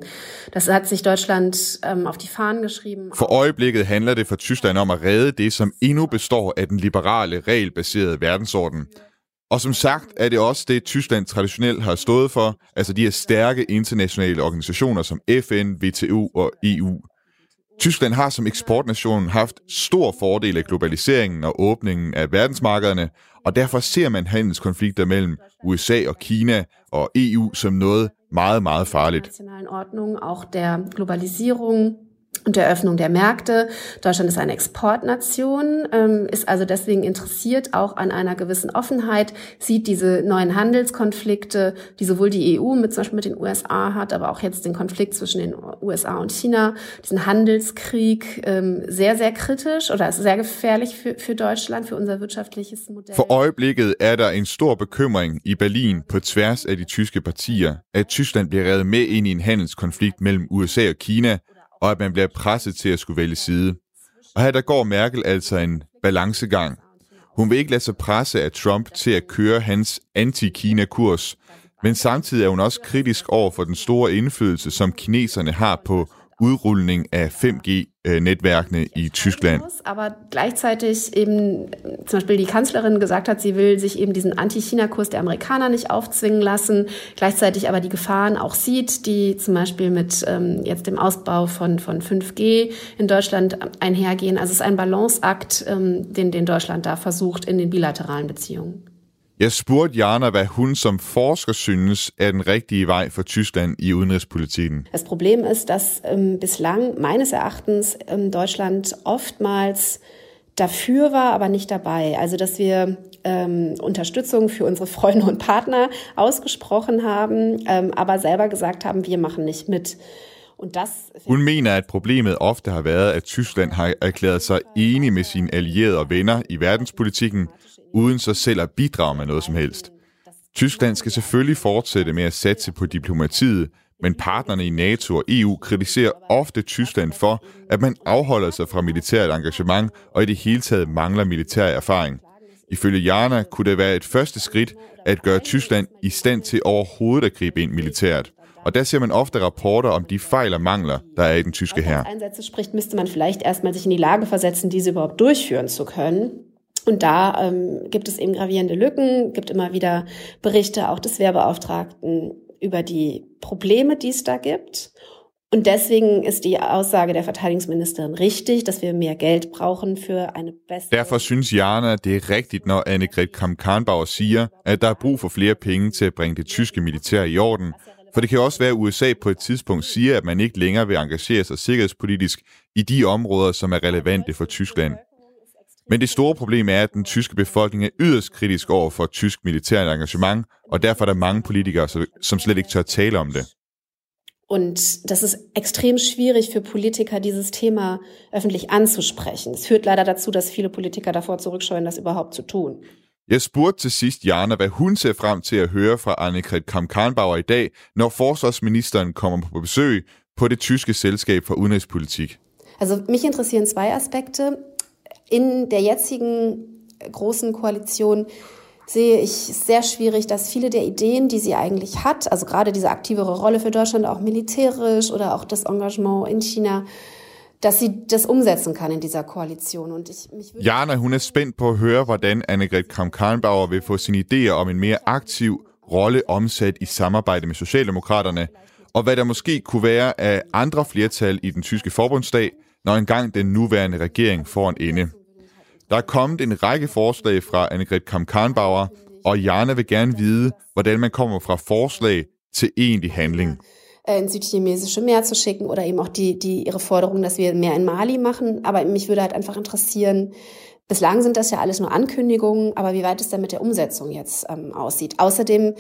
Das hat sich Deutschland ähm, auf die Fahnen geschrieben. For øjeblikket handler det for Tyskland om at redde det, som endnu består af den liberale, regelbaserede verdensorden. Og som sagt er det også det, Tyskland traditionelt har stået for, altså de her stærke internationale organisationer som FN, WTO og EU. Tyskland har som eksportnation haft stor fordel af globaliseringen og åbningen af verdensmarkederne, og derfor ser man handelskonflikter mellem USA og Kina og EU som noget meget, meget farligt. Auch der Globalisierung und der Öffnung der Märkte. Deutschland ist eine Exportnation, ähm, ist also deswegen interessiert auch an einer gewissen Offenheit, sieht diese neuen Handelskonflikte, die sowohl die EU mit zum Beispiel mit den USA hat, aber auch jetzt den Konflikt zwischen den USA und China, diesen Handelskrieg ähm, sehr, sehr kritisch oder ist sehr gefährlich für, für Deutschland, für unser wirtschaftliches Modell. For øjeblikket er der en stor bekymring i Berlin på tværs af de tyske partier, at Tyskland bliver revet med ind i en handelskonflikt mellem USA og Kina, og at man bliver presset til at skulle vælge side. Og her der går Merkel altså en balancegang. Hun vil ikke lade sig presse af Trump til at køre hans anti-Kina-kurs, men samtidig er hun også kritisk over for den store indflydelse, som kineserne har på udrulning af 5G 5G-Netzwerke i Tyskland. Aber gleichzeitig eben zum Beispiel die Kanzlerin gesagt hat, sie will sich eben diesen Anti-China-Kurs der Amerikaner nicht aufzwingen lassen, gleichzeitig aber die Gefahren auch sieht, die zum Beispiel mit ähm, jetzt dem Ausbau von, von 5G in Deutschland einhergehen. Also es ist ein Balanceakt, ähm, den, den Deutschland da versucht in den bilateralen Beziehungen. Jeg spurgte Jana, hvad hun som forsker synes er den rigtige vej for Tyskland i udenrigspolitikken. Das Problem ist, dass ähm, bislang meines Erachtens ähm, Deutschland oftmals dafür war, aber nicht dabei. Also dass wir ähm, Unterstützung für unsere Freunde und Partner ausgesprochen haben, ähm, aber selber gesagt haben, wir machen nicht mit. Und das Hun mener, at problemet ofte har været, at Tyskland har erklæret sig enig med sine allierede og venner i verdenspolitikken, uden så selv at bidrage med noget som helst. Tyskland skal selvfølgelig fortsætte med at satse på diplomatiet, men partnerne i NATO og EU kritiserer ofte Tyskland for, at man afholder sig fra militært engagement og i det hele taget mangler militær erfaring. Ifølge Jana kunne det være et første skridt at gøre Tyskland i stand til overhovedet at gribe ind militært. Og der ser man ofte rapporter om de fejl og mangler, der er i den tyske her. Einsätze spricht, müsste man vielleicht erstmal sich in die Lage versetzen, diese überhaupt durchführen zu können. Und da ähm, gibt es eben gravierende Lücken, gibt immer wieder Berichte auch des Wehrbeauftragten über die Probleme, die es da gibt. Und deswegen ist die Aussage der Verteidigungsministerin richtig, dass wir mehr Geld brauchen für eine bessere... Derfor synes Jana, det er rigtigt, når Annegret Kramp-Karrenbauer siger, at der er brug for flere penge til at bringe det tyske militær i orden. For det kan også være, at USA på et tidspunkt siger, at man ikke længere vil engagere sig sikkerhedspolitisk i de områder, som er relevante for Tyskland. Men det store problem er, at den tyske befolkning er yderst kritisk over for tysk militært engagement, og derfor er der mange politikere, som slet ikke tør tale om det. Und das ist extrem schwierig für Politiker, dieses Thema öffentlich anzusprechen. Es führt leider dazu, dass viele Politiker davor zurückscheuen, das überhaupt zu tun. Jeg spurgte til sidst Jana, hvad hun ser frem til at høre fra Annegret Kramp-Karrenbauer i dag, når forsvarsministeren kommer på besøg på det tyske selskab for udenrigspolitik. Also mich interessieren zwei Aspekte. In der jetzigen großen Koalition sehe ich sehr schwierig, dass viele der Ideen, die sie eigentlich hat, also gerade diese aktivere Rolle für Deutschland, auch militärisch oder auch das Engagement in China, dass sie das umsetzen kann in dieser koalition. Und ich, mich Jana, hun er spændt på at høre, hvordan Annegret Kramp-Karrenbauer vil få sine idéer om en mere aktiv rolle omsat i samarbejde med Socialdemokraterne, og hvad der måske kunne være af andre flertal i den tyske forbundsdag, når engang den nuværende regering får en ende. Der er kommet en række forslag fra Annegret Kramp-Karrenbauer, og Jana vil gerne vide, hvordan man kommer fra forslag til egentlig handling. ins südchinesische Meer zu schicken oder eben auch die, die, ihre Forderung, dass wir mehr in Mali machen. Aber mich würde halt einfach interessieren, bislang sind das ja alles nur Ankündigungen, aber wie weit es dann mit der Umsetzung jetzt ähm, aussieht. Außerdem,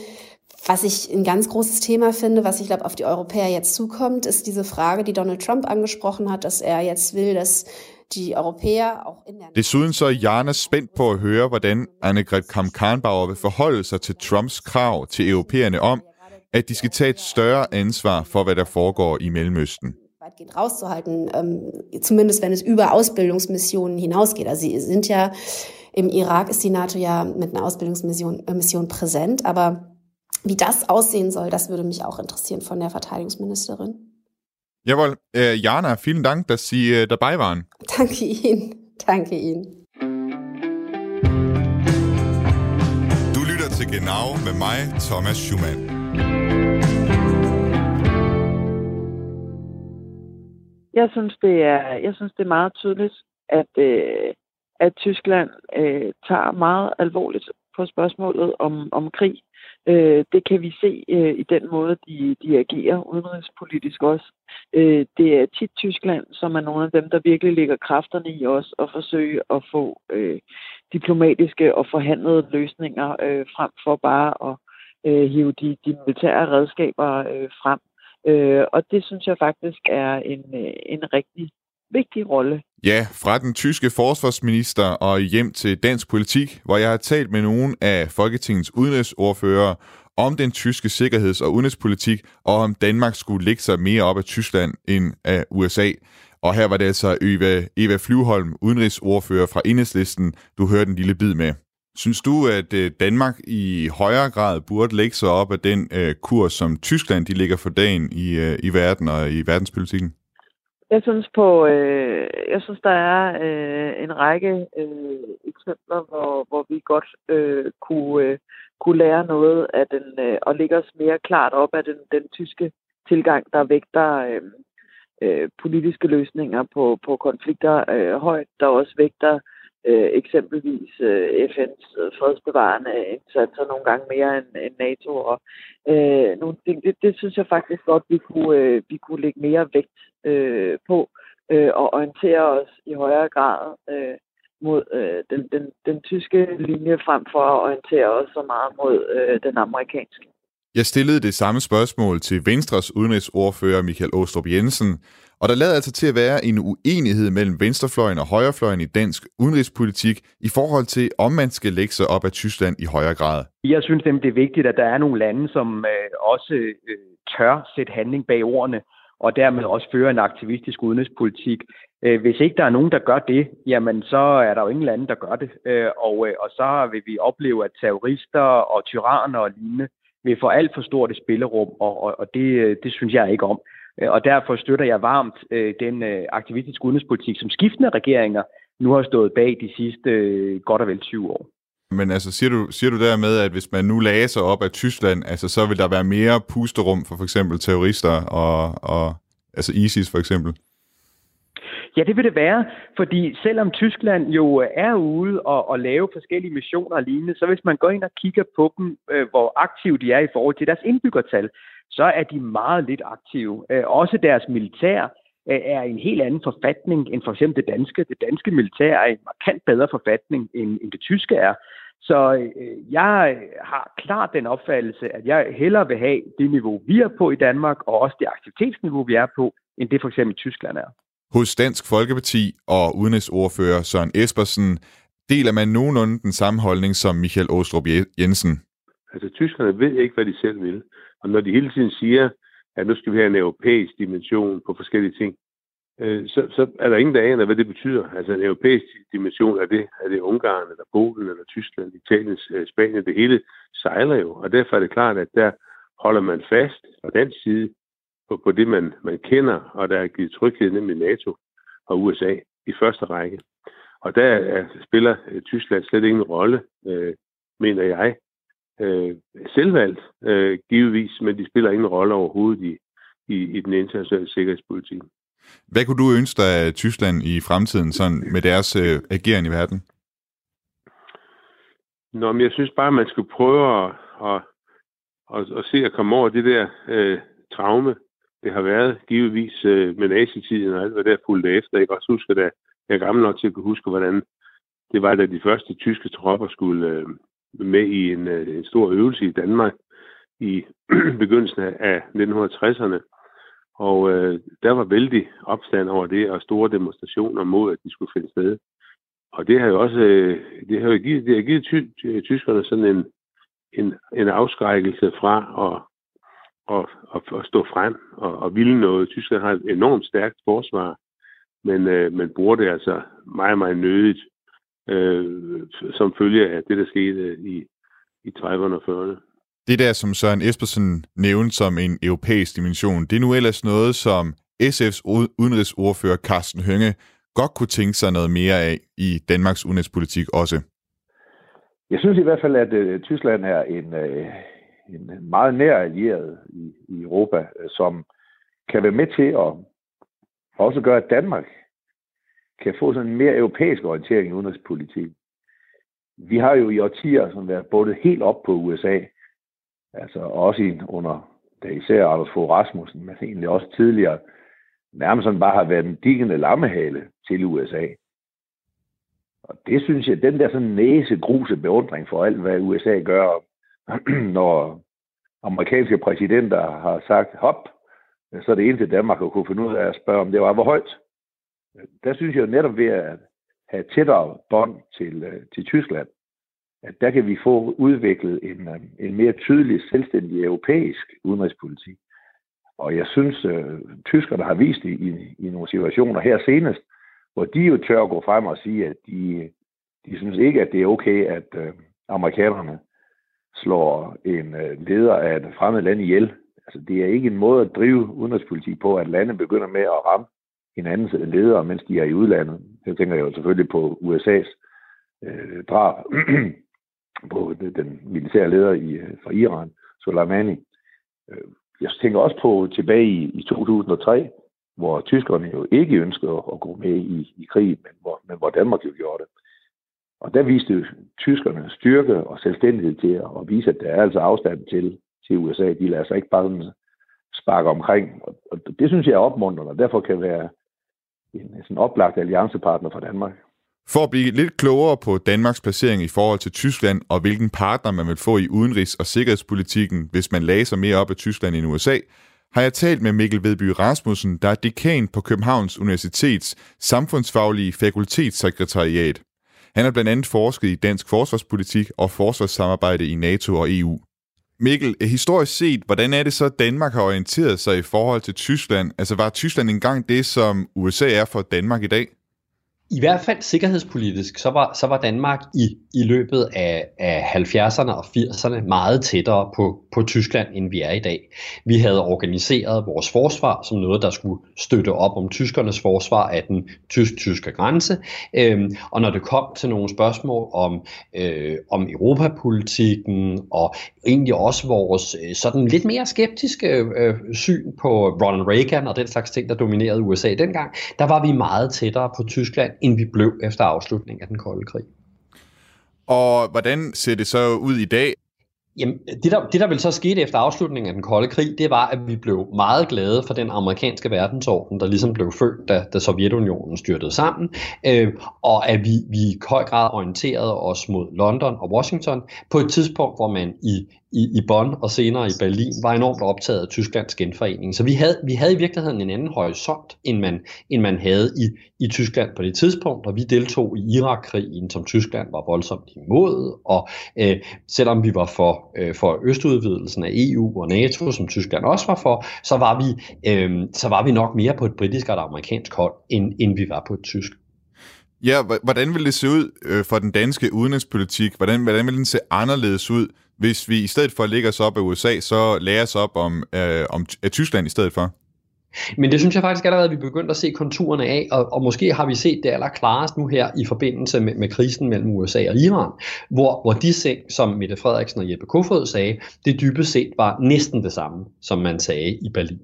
was ich ein ganz großes Thema finde, was ich glaube auf die Europäer jetzt zukommt, ist diese Frage, die Donald Trump angesprochen hat, dass er jetzt will, dass de europæer auch in der... Desuden så er Jana spændt på at høre, hvordan Annegret Kramp-Karrenbauer vil forholde sig til Trumps krav til europæerne om, at de skal tage et større ansvar for, hvad der foregår i Mellemøsten. weitgehend rauszuhalten, zumindest wenn es über Ausbildungsmissionen hinausgeht. Also sie sind ja Im Irak ist die NATO ja mit einer Ausbildungsmission äh, Mission präsent, aber wie das aussehen soll, das würde mich auch interessieren von der Verteidigungsministerin. Jawohl, äh, Jana, vielen Dank, dass Sie äh, dabei waren. Danke Ihnen. Danke Ihnen. Du lytter til Genau med mig, Thomas Schumann. Jeg synes, det er, jeg synes, det er meget tydeligt, at, øh, at Tyskland øh, tager meget alvorligt på spørgsmålet om, om krig. Øh, det kan vi se øh, i den måde, de, de agerer udenrigspolitisk også. Øh, det er tit Tyskland, som er nogle af dem, der virkelig lægger kræfterne i os og forsøge at få øh, diplomatiske og forhandlede løsninger øh, frem for bare at øh, hive de, de militære redskaber øh, frem. Øh, og det synes jeg faktisk er en, øh, en rigtig vigtig rolle. Ja, fra den tyske forsvarsminister og hjem til dansk politik, hvor jeg har talt med nogle af Folketingets udenrigsordfører om den tyske sikkerheds- og udenrigspolitik, og om Danmark skulle lægge sig mere op af Tyskland end af USA. Og her var det altså Eva, Eva Flyvholm, udenrigsordfører fra Enhedslisten, du hørte en lille bid med. Synes du, at øh, Danmark i højere grad burde lægge sig op af den øh, kurs, som Tyskland de ligger for dagen i, øh, i verden og i verdenspolitikken? Jeg synes på, øh, jeg synes der er øh, en række øh, eksempler, hvor, hvor vi godt øh, kunne, øh, kunne lære noget af den, øh, og lægge os mere klart op af den, den tyske tilgang, der vægter øh, øh, politiske løsninger på, på konflikter øh, højt, der også vægter øh, eksempelvis øh, FN's øh, fredsbevarende indsatser nogle gange mere end, end NATO og øh, nogle ting. Det, det synes jeg faktisk godt, vi kunne, øh, vi kunne lægge mere vægt øh, på øh, og orientere os i højere grad øh, mod øh, den, den, den tyske linje frem for at orientere os så meget mod øh, den amerikanske. Jeg stillede det samme spørgsmål til Venstres udenrigsordfører Michael Åstrup Jensen, og der lader altså til at være en uenighed mellem venstrefløjen og højrefløjen i dansk udenrigspolitik i forhold til, om man skal lægge sig op af Tyskland i højere grad. Jeg synes det er vigtigt, at der er nogle lande, som øh, også øh, tør sætte handling bag ordene, og dermed også føre en aktivistisk udenrigspolitik. Øh, hvis ikke der er nogen, der gør det, jamen så er der jo ingen lande, der gør det. Øh, og, øh, og så vil vi opleve, at terrorister og tyranner og lignende vil få alt for stort et spillerum, og, og, og det, det synes jeg ikke om. Og derfor støtter jeg varmt øh, den øh, aktivistiske udenrigspolitik, som skiftende regeringer nu har stået bag de sidste øh, godt og vel 20 år. Men altså, siger du, siger du dermed, at hvis man nu lagde sig op af Tyskland, altså, så vil der være mere pusterum for for eksempel terrorister og, og altså ISIS for eksempel? Ja, det vil det være, fordi selvom Tyskland jo er ude og, og lave forskellige missioner og lignende, så hvis man går ind og kigger på dem, øh, hvor aktive de er i forhold til deres indbyggertal, så er de meget lidt aktive. Øh, også deres militær øh, er en helt anden forfatning end for eksempel det danske. Det danske militær er en markant bedre forfatning end, end det tyske er. Så øh, jeg har klart den opfattelse, at jeg hellere vil have det niveau, vi er på i Danmark, og også det aktivitetsniveau, vi er på, end det for eksempel Tyskland er. Hos Dansk Folkeparti og udenrigsordfører Søren Espersen deler man nogenlunde den samme holdning som Michael Åstrup Jensen. Altså, tyskerne ved ikke, hvad de selv vil. Og når de hele tiden siger, at nu skal vi have en europæisk dimension på forskellige ting, øh, så, så er der ingen, der aner, hvad det betyder. Altså en europæisk dimension, er det, er det Ungarn, eller Polen, eller Tyskland, Italien, øh, Spanien, det hele sejler jo. Og derfor er det klart, at der holder man fast fra den side på, på det, man, man kender, og der er givet tryghed nemlig NATO og USA i første række. Og der er, spiller øh, Tyskland slet ingen rolle, øh, mener jeg. Øh, selvvalgt, øh, givetvis, men de spiller ingen rolle overhovedet i, i, i den internationale sikkerhedspolitik. Hvad kunne du ønske dig af Tyskland i fremtiden, sådan med deres øh, ageren i verden? Nå, men jeg synes bare, at man skal prøve at, at, at, at se at komme over det der øh, traume, det har været givetvis øh, med nazitiden og alt, hvad der fulgte efter. Jeg kan også huske, at jeg er gammel nok til at kunne huske, hvordan det var, da de første tyske tropper skulle øh, med i en, øh, en stor øvelse i Danmark i begyndelsen af 1960'erne. Og øh, der var vældig opstand over det, og store demonstrationer mod, at de skulle finde sted. Og det har jo også øh, det har jo givet, det har givet ty, tyskerne sådan en, en, en afskrækkelse fra at, at, at, at stå frem og, og ville noget. Tyskland har et enormt stærkt forsvar, men øh, man bruger det altså meget, meget nødigt øh, som følge af det, der skete i, i 30'erne og 40'erne. Det der, som Søren Espersen nævnte som en europæisk dimension, det er nu ellers noget, som SF's udenrigsordfører Carsten Hønge godt kunne tænke sig noget mere af i Danmarks udenrigspolitik også. Jeg synes i hvert fald, at uh, Tyskland er en, uh, en meget nær allieret i, i Europa, uh, som kan være med til at også gøre, at Danmark kan få sådan en mere europæisk orientering i udenrigspolitik. Vi har jo i årtier sådan været bundet helt op på USA, altså også under, da især Anders Fogh Rasmussen, men egentlig også tidligere, nærmest sådan bare har været en diggende lammehale til USA. Og det synes jeg, den der sådan næse gruse beundring for alt, hvad USA gør, når amerikanske præsidenter har sagt hop, så er det eneste Danmark at kunne finde ud af at spørge, om det var hvor højt. Der synes jeg netop ved at have tættere bånd til, øh, til Tyskland, at der kan vi få udviklet en, øh, en mere tydelig, selvstændig europæisk udenrigspolitik. Og jeg synes, øh, tyskerne har vist det i, i nogle situationer her senest, hvor de jo tør at gå frem og sige, at de, de synes ikke, at det er okay, at øh, amerikanerne slår en øh, leder af et fremmed land ihjel. Altså, det er ikke en måde at drive udenrigspolitik på, at lande begynder med at ramme hinandens ledere, mens de er i udlandet. Jeg tænker jo selvfølgelig på USA's øh, drab på den militære leder i, øh, fra Iran, Soleimani. Øh, jeg tænker også på tilbage i, i 2003, hvor tyskerne jo ikke ønskede at gå med i, i krig, men hvor, men hvor Danmark jo gjorde det. Og der viste tyskerne styrke og selvstændighed til at vise, at der er altså afstand til, til USA. De lader sig ikke bare sparke omkring. Og det synes jeg er opmuntrende, og derfor kan være en sådan oplagt alliancepartner for Danmark. For at blive lidt klogere på Danmarks placering i forhold til Tyskland, og hvilken partner man vil få i udenrigs- og sikkerhedspolitikken, hvis man læser mere op af Tyskland end USA, har jeg talt med Mikkel Vedby Rasmussen, der er dekan på Københavns Universitets samfundsfaglige fakultetssekretariat. Han har blandt andet forsket i dansk forsvarspolitik og forsvarssamarbejde i NATO og EU. Mikkel, historisk set, hvordan er det så, at Danmark har orienteret sig i forhold til Tyskland? Altså var Tyskland engang det, som USA er for Danmark i dag? i hvert fald sikkerhedspolitisk, så var, så var Danmark i, i løbet af, af 70'erne og 80'erne meget tættere på, på Tyskland, end vi er i dag. Vi havde organiseret vores forsvar som noget, der skulle støtte op om tyskernes forsvar af den tysk-tyske grænse. Øhm, og når det kom til nogle spørgsmål om, øh, om europapolitikken og egentlig også vores øh, sådan lidt mere skeptiske øh, syn på Ronald Reagan og den slags ting, der dominerede USA dengang, der var vi meget tættere på Tyskland, end vi blev efter afslutningen af den kolde krig. Og hvordan ser det så ud i dag? Jamen, det der, det der vel så skete efter afslutningen af den kolde krig, det var, at vi blev meget glade for den amerikanske verdensorden, der ligesom blev født, da, da Sovjetunionen styrtede sammen, øh, og at vi, vi i høj grad orienterede os mod London og Washington på et tidspunkt, hvor man i i, i Bonn og senere i Berlin, var enormt optaget af Tysklands genforening. Så vi havde, vi havde i virkeligheden en anden horisont, end man, end man havde i, i Tyskland på det tidspunkt, og vi deltog i Irakkrigen, som Tyskland var voldsomt imod, og øh, selvom vi var for, øh, for østudvidelsen af EU og NATO, som Tyskland også var for, så var vi, øh, så var vi nok mere på et britisk og et amerikansk hold, end, end vi var på et tysk. Ja, hvordan vil det se ud øh, for den danske udenrigspolitik? Hvordan, hvordan vil den se anderledes ud, hvis vi i stedet for at lægge os op af USA, så lærer os op om, øh, om af Tyskland i stedet for? Men det synes jeg faktisk allerede, at vi er begyndt at se konturerne af, og, og måske har vi set det allerklarest nu her i forbindelse med, med krisen mellem USA og Iran, hvor, hvor de ting, som Mette Frederiksen og Jeppe Kofod sagde, det dybest set var næsten det samme, som man sagde i Berlin.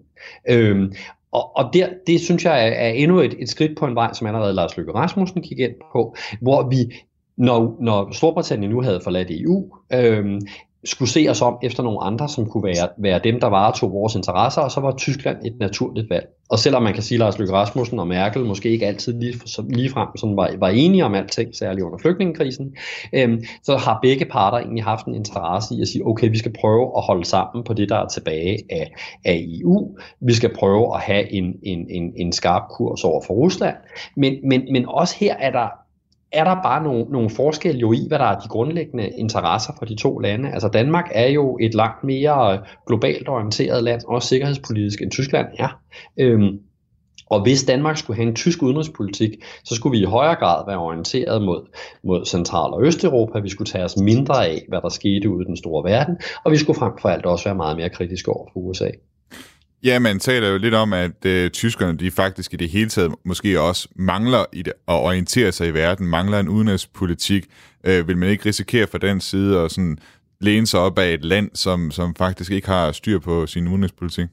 Øhm, og, og der, det synes jeg er, er endnu et, et skridt på en vej, som allerede Lars Løkke Rasmussen gik ind på, hvor vi når, når Storbritannien nu havde forladt EU, øh, skulle se os om efter nogle andre, som kunne være, være dem, der varetog vores interesser, og så var Tyskland et naturligt valg. Og selvom man kan sige, at Lars Løkke Rasmussen og Merkel måske ikke altid lige, lige frem sådan var, var enige om alting, særligt under flygtningekrisen, øhm, så har begge parter egentlig haft en interesse i at sige, okay, vi skal prøve at holde sammen på det, der er tilbage af, af EU. Vi skal prøve at have en, en, en, en skarp kurs over for Rusland. Men, men, men også her er der er der bare nogle, nogle forskelle jo i, hvad der er de grundlæggende interesser for de to lande. Altså Danmark er jo et langt mere øh, globalt orienteret land, også sikkerhedspolitisk, end Tyskland er. Øhm, Og hvis Danmark skulle have en tysk udenrigspolitik, så skulle vi i højere grad være orienteret mod, mod Central- og Østeuropa. Vi skulle tage os mindre af, hvad der skete ude i den store verden, og vi skulle frem for alt også være meget mere kritiske over for USA. Ja, man taler jo lidt om, at øh, tyskerne de faktisk i det hele taget måske også mangler i det, at orientere sig i verden, mangler en udenrigspolitik. Øh, vil man ikke risikere fra den side at sådan læne sig op af et land, som, som faktisk ikke har styr på sin udenrigspolitik?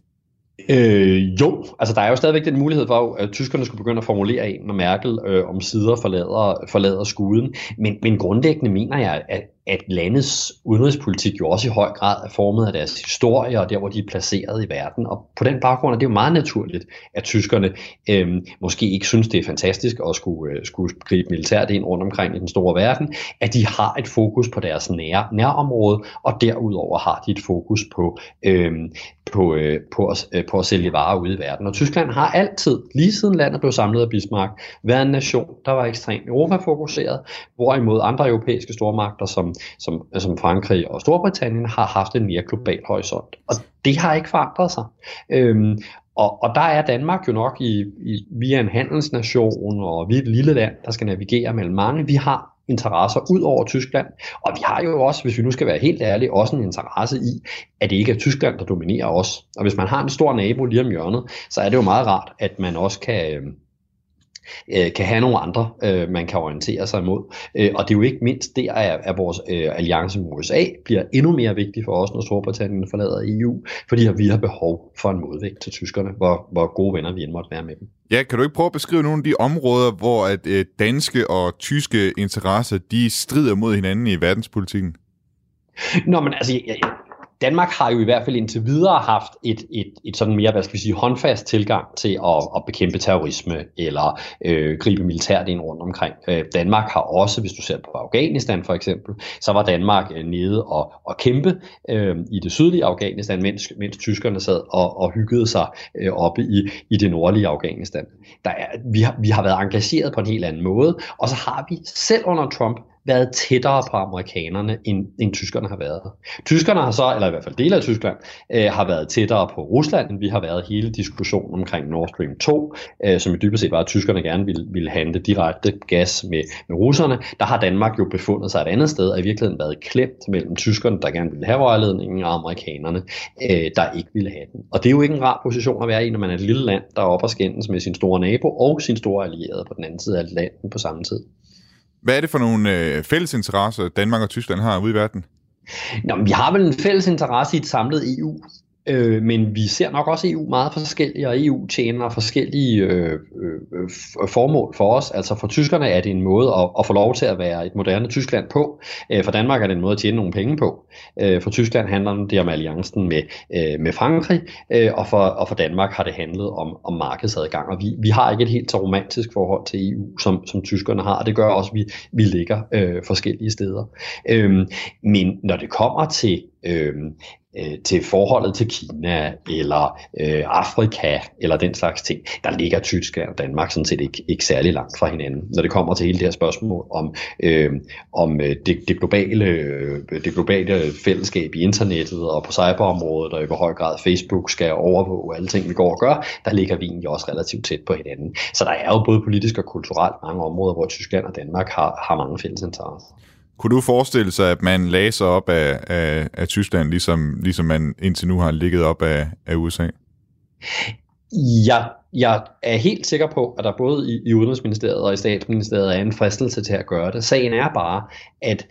Øh, jo, altså der er jo stadigvæk den mulighed for, at tyskerne skulle begynde at formulere en, når Merkel øh, om sider forlader, forlader skuden. Men, men grundlæggende mener jeg, at, at landets udenrigspolitik jo også i høj grad er formet af deres historie og der, hvor de er placeret i verden. Og på den baggrund er det jo meget naturligt, at tyskerne øh, måske ikke synes, det er fantastisk at skulle, øh, skulle gribe militært ind rundt omkring i den store verden, at de har et fokus på deres nære, nærområde, og derudover har de et fokus på, øh, på, øh, på, at, øh, på at sælge varer ude i verden. Og Tyskland har altid, lige siden landet blev samlet af Bismarck, været en nation, der var ekstremt europafokuseret, hvorimod andre europæiske stormagter, som som, som Frankrig og Storbritannien har haft en mere global horisont. Og det har ikke forandret sig. Øhm, og, og der er Danmark jo nok i, i, via en handelsnation, og vi er et lille land, der skal navigere mellem mange. Vi har interesser ud over Tyskland, og vi har jo også, hvis vi nu skal være helt ærlige, også en interesse i, at det ikke er Tyskland, der dominerer os. Og hvis man har en stor nabo lige om hjørnet, så er det jo meget rart, at man også kan, øhm, øh, kan have nogle andre, øh, man kan orientere sig imod. Øh, og det er jo ikke mindst der, at, at vores øh, alliance med USA bliver endnu mere vigtig for os, når Storbritannien forlader EU, fordi vi har behov for en modvægt til tyskerne, hvor, hvor gode venner vi end måtte være med dem. Ja, kan du ikke prøve at beskrive nogle af de områder, hvor at øh, danske og tyske interesser, de strider mod hinanden i verdenspolitikken? Nå, men altså, jeg, jeg, Danmark har jo i hvert fald indtil videre haft et, et, et sådan mere, hvad skal vi sige, håndfast tilgang til at, at bekæmpe terrorisme eller øh, gribe militært ind rundt omkring. Øh, Danmark har også, hvis du ser på Afghanistan for eksempel, så var Danmark øh, nede og, og kæmpe øh, i det sydlige Afghanistan, mens, mens tyskerne sad og, og hyggede sig øh, oppe i, i det nordlige Afghanistan. Der er, vi, har, vi har været engageret på en helt anden måde, og så har vi selv under Trump været tættere på amerikanerne, end, end tyskerne har været. Tyskerne har så, eller i hvert fald dele af Tyskland, øh, har været tættere på Rusland, end vi har været hele diskussionen omkring Nord Stream 2, øh, som i dybest set var, at tyskerne gerne ville, ville handle direkte gas med, med russerne. Der har Danmark jo befundet sig et andet sted, og i virkeligheden været klemt mellem tyskerne, der gerne ville have rørledningen, og amerikanerne, øh, der ikke ville have den. Og det er jo ikke en rar position at være i, når man er et lille land, der er oppe og skændes med sin store nabo og sin store allierede på den anden side af landet på samme tid. Hvad er det for nogle øh, fælles interesser, Danmark og Tyskland har ude i verden? Nå, vi har vel en fælles interesse i et samlet EU. Øh, men vi ser nok også EU meget forskellige, og EU tjener forskellige øh, øh, øh, formål for os. Altså for tyskerne er det en måde at, at få lov til at være et moderne Tyskland på. Øh, for Danmark er det en måde at tjene nogle penge på. Øh, for Tyskland handler det om alliancen med, øh, med Frankrig, øh, og, for, og for Danmark har det handlet om, om markedsadgang. Og vi, vi har ikke et helt så romantisk forhold til EU, som, som tyskerne har, og det gør også, at vi, vi ligger øh, forskellige steder. Øh, men når det kommer til øh, øh, til forholdet til Kina eller øh, Afrika eller den slags ting, der ligger Tyskland og Danmark sådan set ikke, ikke særlig langt fra hinanden. Når det kommer til hele det her spørgsmål om, øh, om øh, det, det, globale, øh, det globale fællesskab i internettet og på cyberområdet, og i hvor høj grad Facebook skal overvåge alle ting, vi går og gør, der ligger vi egentlig også relativt tæt på hinanden. Så der er jo både politisk og kulturelt mange områder, hvor Tyskland og Danmark har, har mange fælles interesser. Kunne du forestille sig, at man læser op af, af, af Tyskland, ligesom, ligesom man indtil nu har ligget op af, af USA? Ja, jeg er helt sikker på, at der både i, i Udenrigsministeriet og i Statsministeriet er en fristelse til at gøre det. Sagen er bare, at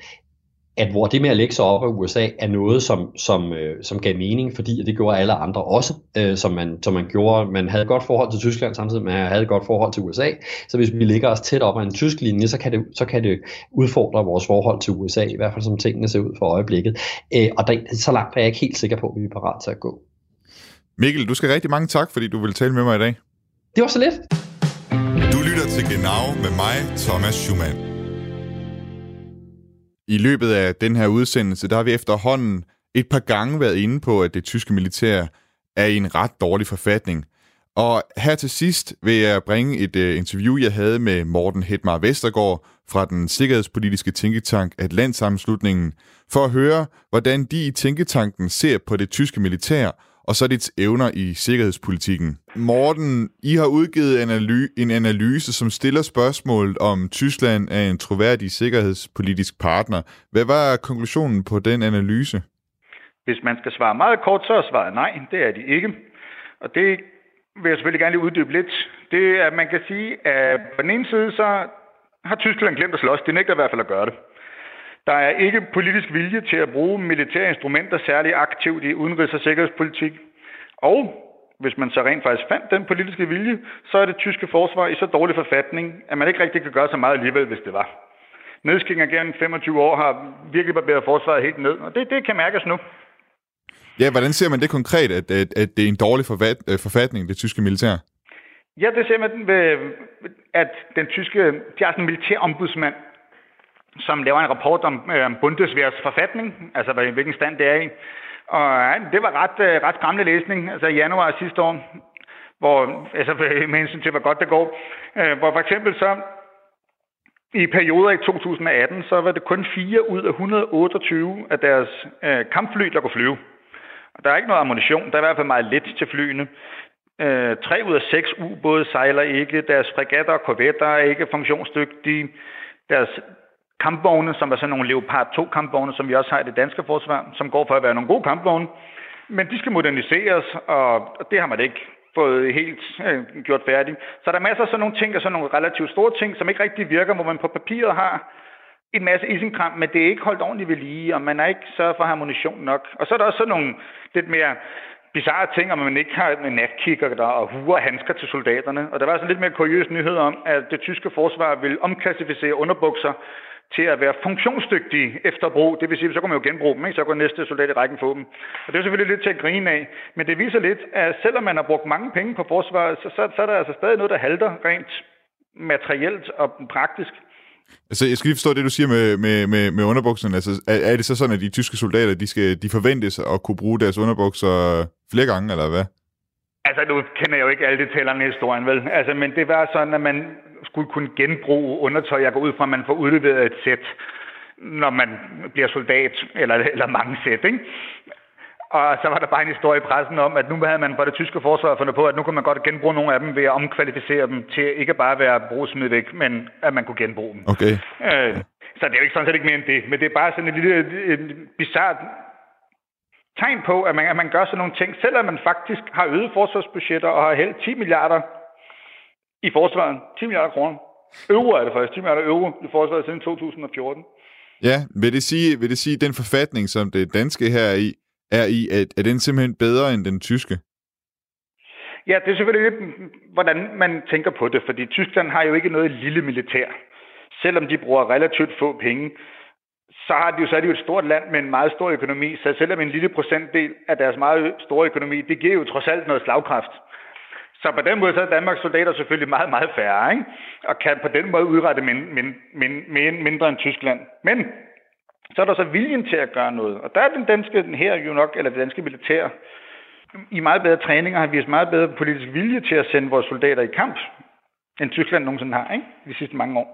at hvor det med at lægge sig op af USA er noget, som, som, øh, som gav mening, fordi det gjorde alle andre også, øh, som, man, som man gjorde. Man havde et godt forhold til Tyskland samtidig med, at man havde et godt forhold til USA. Så hvis vi ligger os tæt op af en tysk linje, så kan det, så kan det udfordre vores forhold til USA, i hvert fald som tingene ser ud for øjeblikket. Øh, og der, så langt er jeg ikke helt sikker på, at vi er parat til at gå. Mikkel, du skal rigtig mange tak, fordi du vil tale med mig i dag. Det var så lidt. Du lytter til Genau med mig, Thomas Schumann. I løbet af den her udsendelse, der har vi efterhånden et par gange været inde på, at det tyske militær er i en ret dårlig forfatning. Og her til sidst vil jeg bringe et øh, interview, jeg havde med Morten Hedmar Vestergaard fra den sikkerhedspolitiske tænketank Atlantsammenslutningen, for at høre, hvordan de i tænketanken ser på det tyske militær, og så dets evner i sikkerhedspolitikken. Morten, I har udgivet analy- en analyse, som stiller spørgsmålet om Tyskland er en troværdig sikkerhedspolitisk partner. Hvad var konklusionen på den analyse? Hvis man skal svare meget kort, så er svaret nej. Det er de ikke. Og det vil jeg selvfølgelig gerne lige uddybe lidt. Det er, at man kan sige, at på den ene side, så har Tyskland glemt at slås. Det nægter i hvert fald at gøre det. Der er ikke politisk vilje til at bruge militære instrumenter særlig aktivt i udenrigs- og sikkerhedspolitik. Og hvis man så rent faktisk fandt den politiske vilje, så er det tyske forsvar i så dårlig forfatning, at man ikke rigtig kan gøre så meget alligevel, hvis det var. Nedskæringer gennem 25 år har virkelig barberet forsvaret helt ned, og det, det kan mærkes nu. Ja, hvordan ser man det konkret, at, at, at det er en dårlig øh, forfatning, det tyske militær? Ja, det ser man ved, at den tyske, de har sådan en militær ombudsmand, som laver en rapport om øh, Bundeswehrs forfatning, altså hvilken stand det er i. Og ja, det var ret, øh, ret skræmmende læsning, altså i januar sidste år, hvor, altså med hensyn til, hvor godt det går, øh, hvor for eksempel så i perioder i 2018, så var det kun 4 ud af 128 af deres øh, kampfly, der kunne flyve. Og der er ikke noget ammunition, der er i hvert fald meget lidt til flyene. Øh, 3 ud af 6 ubåde sejler ikke, deres fregatter og korvetter er ikke funktionsdygtige, deres kampvogne, som er sådan nogle Leopard 2 kampvogne, som vi også har i det danske forsvar, som går for at være nogle gode kampvogne. Men de skal moderniseres, og det har man ikke fået helt øh, gjort færdigt. Så der er masser af sådan nogle ting, og sådan nogle relativt store ting, som ikke rigtig virker, hvor man på papiret har en masse isenkram, men det er ikke holdt ordentligt ved lige, og man er ikke sørget for ammunition nok. Og så er der også sådan nogle lidt mere bizarre ting, om man ikke har en natkikker der og huer handsker til soldaterne. Og der var sådan lidt mere kuriøs nyhed om, at det tyske forsvar vil omklassificere underbukser til at være funktionsdygtige efter brug. Det vil sige, så kan man jo genbruge dem, ikke? så går næste soldat i rækken få dem. Og det er selvfølgelig lidt til at grine af. Men det viser lidt, at selvom man har brugt mange penge på forsvaret, så, så, så er der altså stadig noget, der halter rent materielt og praktisk. Altså, jeg skal lige forstå det, du siger med, med, med, med underbukserne. Altså, er, er det så sådan, at de tyske soldater, de, skal, de forventes at kunne bruge deres underbukser flere gange, eller hvad? Altså, nu kender jeg jo ikke alle detaljerne i historien, vel? Altså, men det var sådan, at man skulle kunne genbruge undertøj. Jeg går ud fra, at man får udleveret et sæt, når man bliver soldat, eller, eller mange sæt, ikke? Og så var der bare en historie i pressen om, at nu havde man fra det tyske forsvar fundet på, at nu kunne man godt genbruge nogle af dem ved at omkvalificere dem til ikke bare at være brugsmidt væk, men at man kunne genbruge dem. Okay. Øh, så det er jo ikke sådan set ikke mere end det, men det er bare sådan et lille et bizart tegn på, at man, at man gør sådan nogle ting, selvom man faktisk har øget forsvarsbudgetter og har hældt 10 milliarder i forsvaret. 10 milliarder kroner. Euro er det faktisk. 10 milliarder euro i forsvaret siden 2014. Ja, vil det sige, vil det sige den forfatning, som det danske her er i, er i, at, er den simpelthen bedre end den tyske? Ja, det er selvfølgelig lidt, hvordan man tænker på det, fordi Tyskland har jo ikke noget lille militær. Selvom de bruger relativt få penge, så, har de jo, så er de jo et stort land med en meget stor økonomi, så selvom en lille procentdel af deres meget store økonomi, det giver jo trods alt noget slagkraft. Så på den måde så er Danmarks soldater selvfølgelig meget, meget færre, ikke? og kan på den måde udrette min, min, min, min, mindre end Tyskland. Men så er der så viljen til at gøre noget. Og der er den danske den her jo nok, eller det danske militær, i meget bedre træninger har vist meget bedre politisk vilje til at sende vores soldater i kamp, end Tyskland nogensinde har, ikke? De sidste mange år.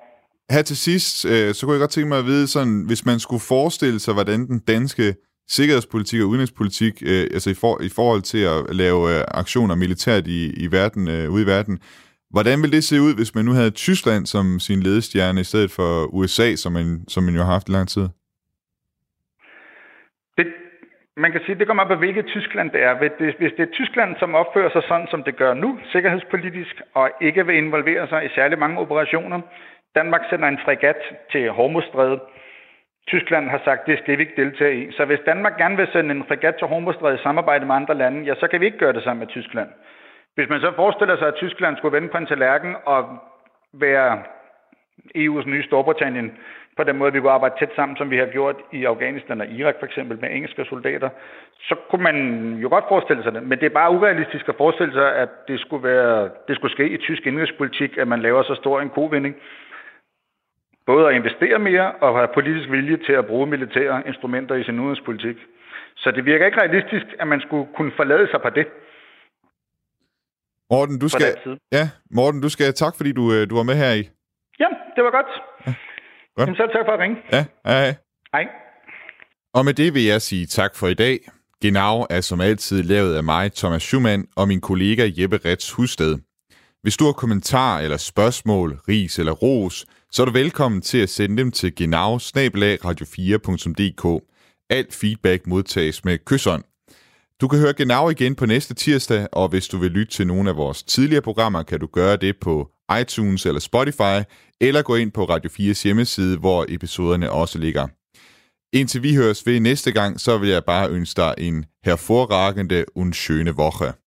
Her til sidst, øh, så kunne jeg godt tænke mig at vide, sådan, hvis man skulle forestille sig, hvordan den danske sikkerhedspolitik og udenrigspolitik, øh, altså i, for, i forhold til at lave øh, aktioner militært i, i verden, øh, ude i verden, hvordan ville det se ud, hvis man nu havde Tyskland som sin ledestjerne, i stedet for USA, som man, som man jo har haft i lang tid? Det, man kan sige, det kommer op på, hvilket Tyskland det er. Hvis det er Tyskland, som opfører sig sådan, som det gør nu, sikkerhedspolitisk, og ikke vil involvere sig i særlig mange operationer, Danmark sender en fregat til Hormuzstrædet. Tyskland har sagt, at det skal vi ikke deltage i. Så hvis Danmark gerne vil sende en fregat til Hormuzstrædet i samarbejde med andre lande, ja, så kan vi ikke gøre det sammen med Tyskland. Hvis man så forestiller sig, at Tyskland skulle vende på en tallerken og være EU's nye Storbritannien, på den måde, vi kunne arbejde tæt sammen, som vi har gjort i Afghanistan og Irak for eksempel med engelske soldater, så kunne man jo godt forestille sig det. Men det er bare urealistisk at forestille sig, at det skulle, være, det skulle ske i tysk indrigspolitik, at man laver så stor en kovinding både at investere mere og have politisk vilje til at bruge militære instrumenter i sin udenrigspolitik. Så det virker ikke realistisk, at man skulle kunne forlade sig på det. Morten, du skal, ja, Morten, du skal tak, fordi du, øh, du var med her i. Ja, det var godt. Ja. godt. så tak for at ringe. Ja, hej. Hej. Og med det vil jeg sige tak for i dag. Genau er som altid lavet af mig, Thomas Schumann, og min kollega Jeppe Rets Husted. Hvis du har kommentar eller spørgsmål, ris eller ros, så er du velkommen til at sende dem til genau radio4.dk. Alt feedback modtages med kysseren. Du kan høre Genau igen på næste tirsdag, og hvis du vil lytte til nogle af vores tidligere programmer, kan du gøre det på iTunes eller Spotify, eller gå ind på Radio 4's hjemmeside, hvor episoderne også ligger. Indtil vi høres ved næste gang, så vil jeg bare ønske dig en hervorragende und schöne Woche.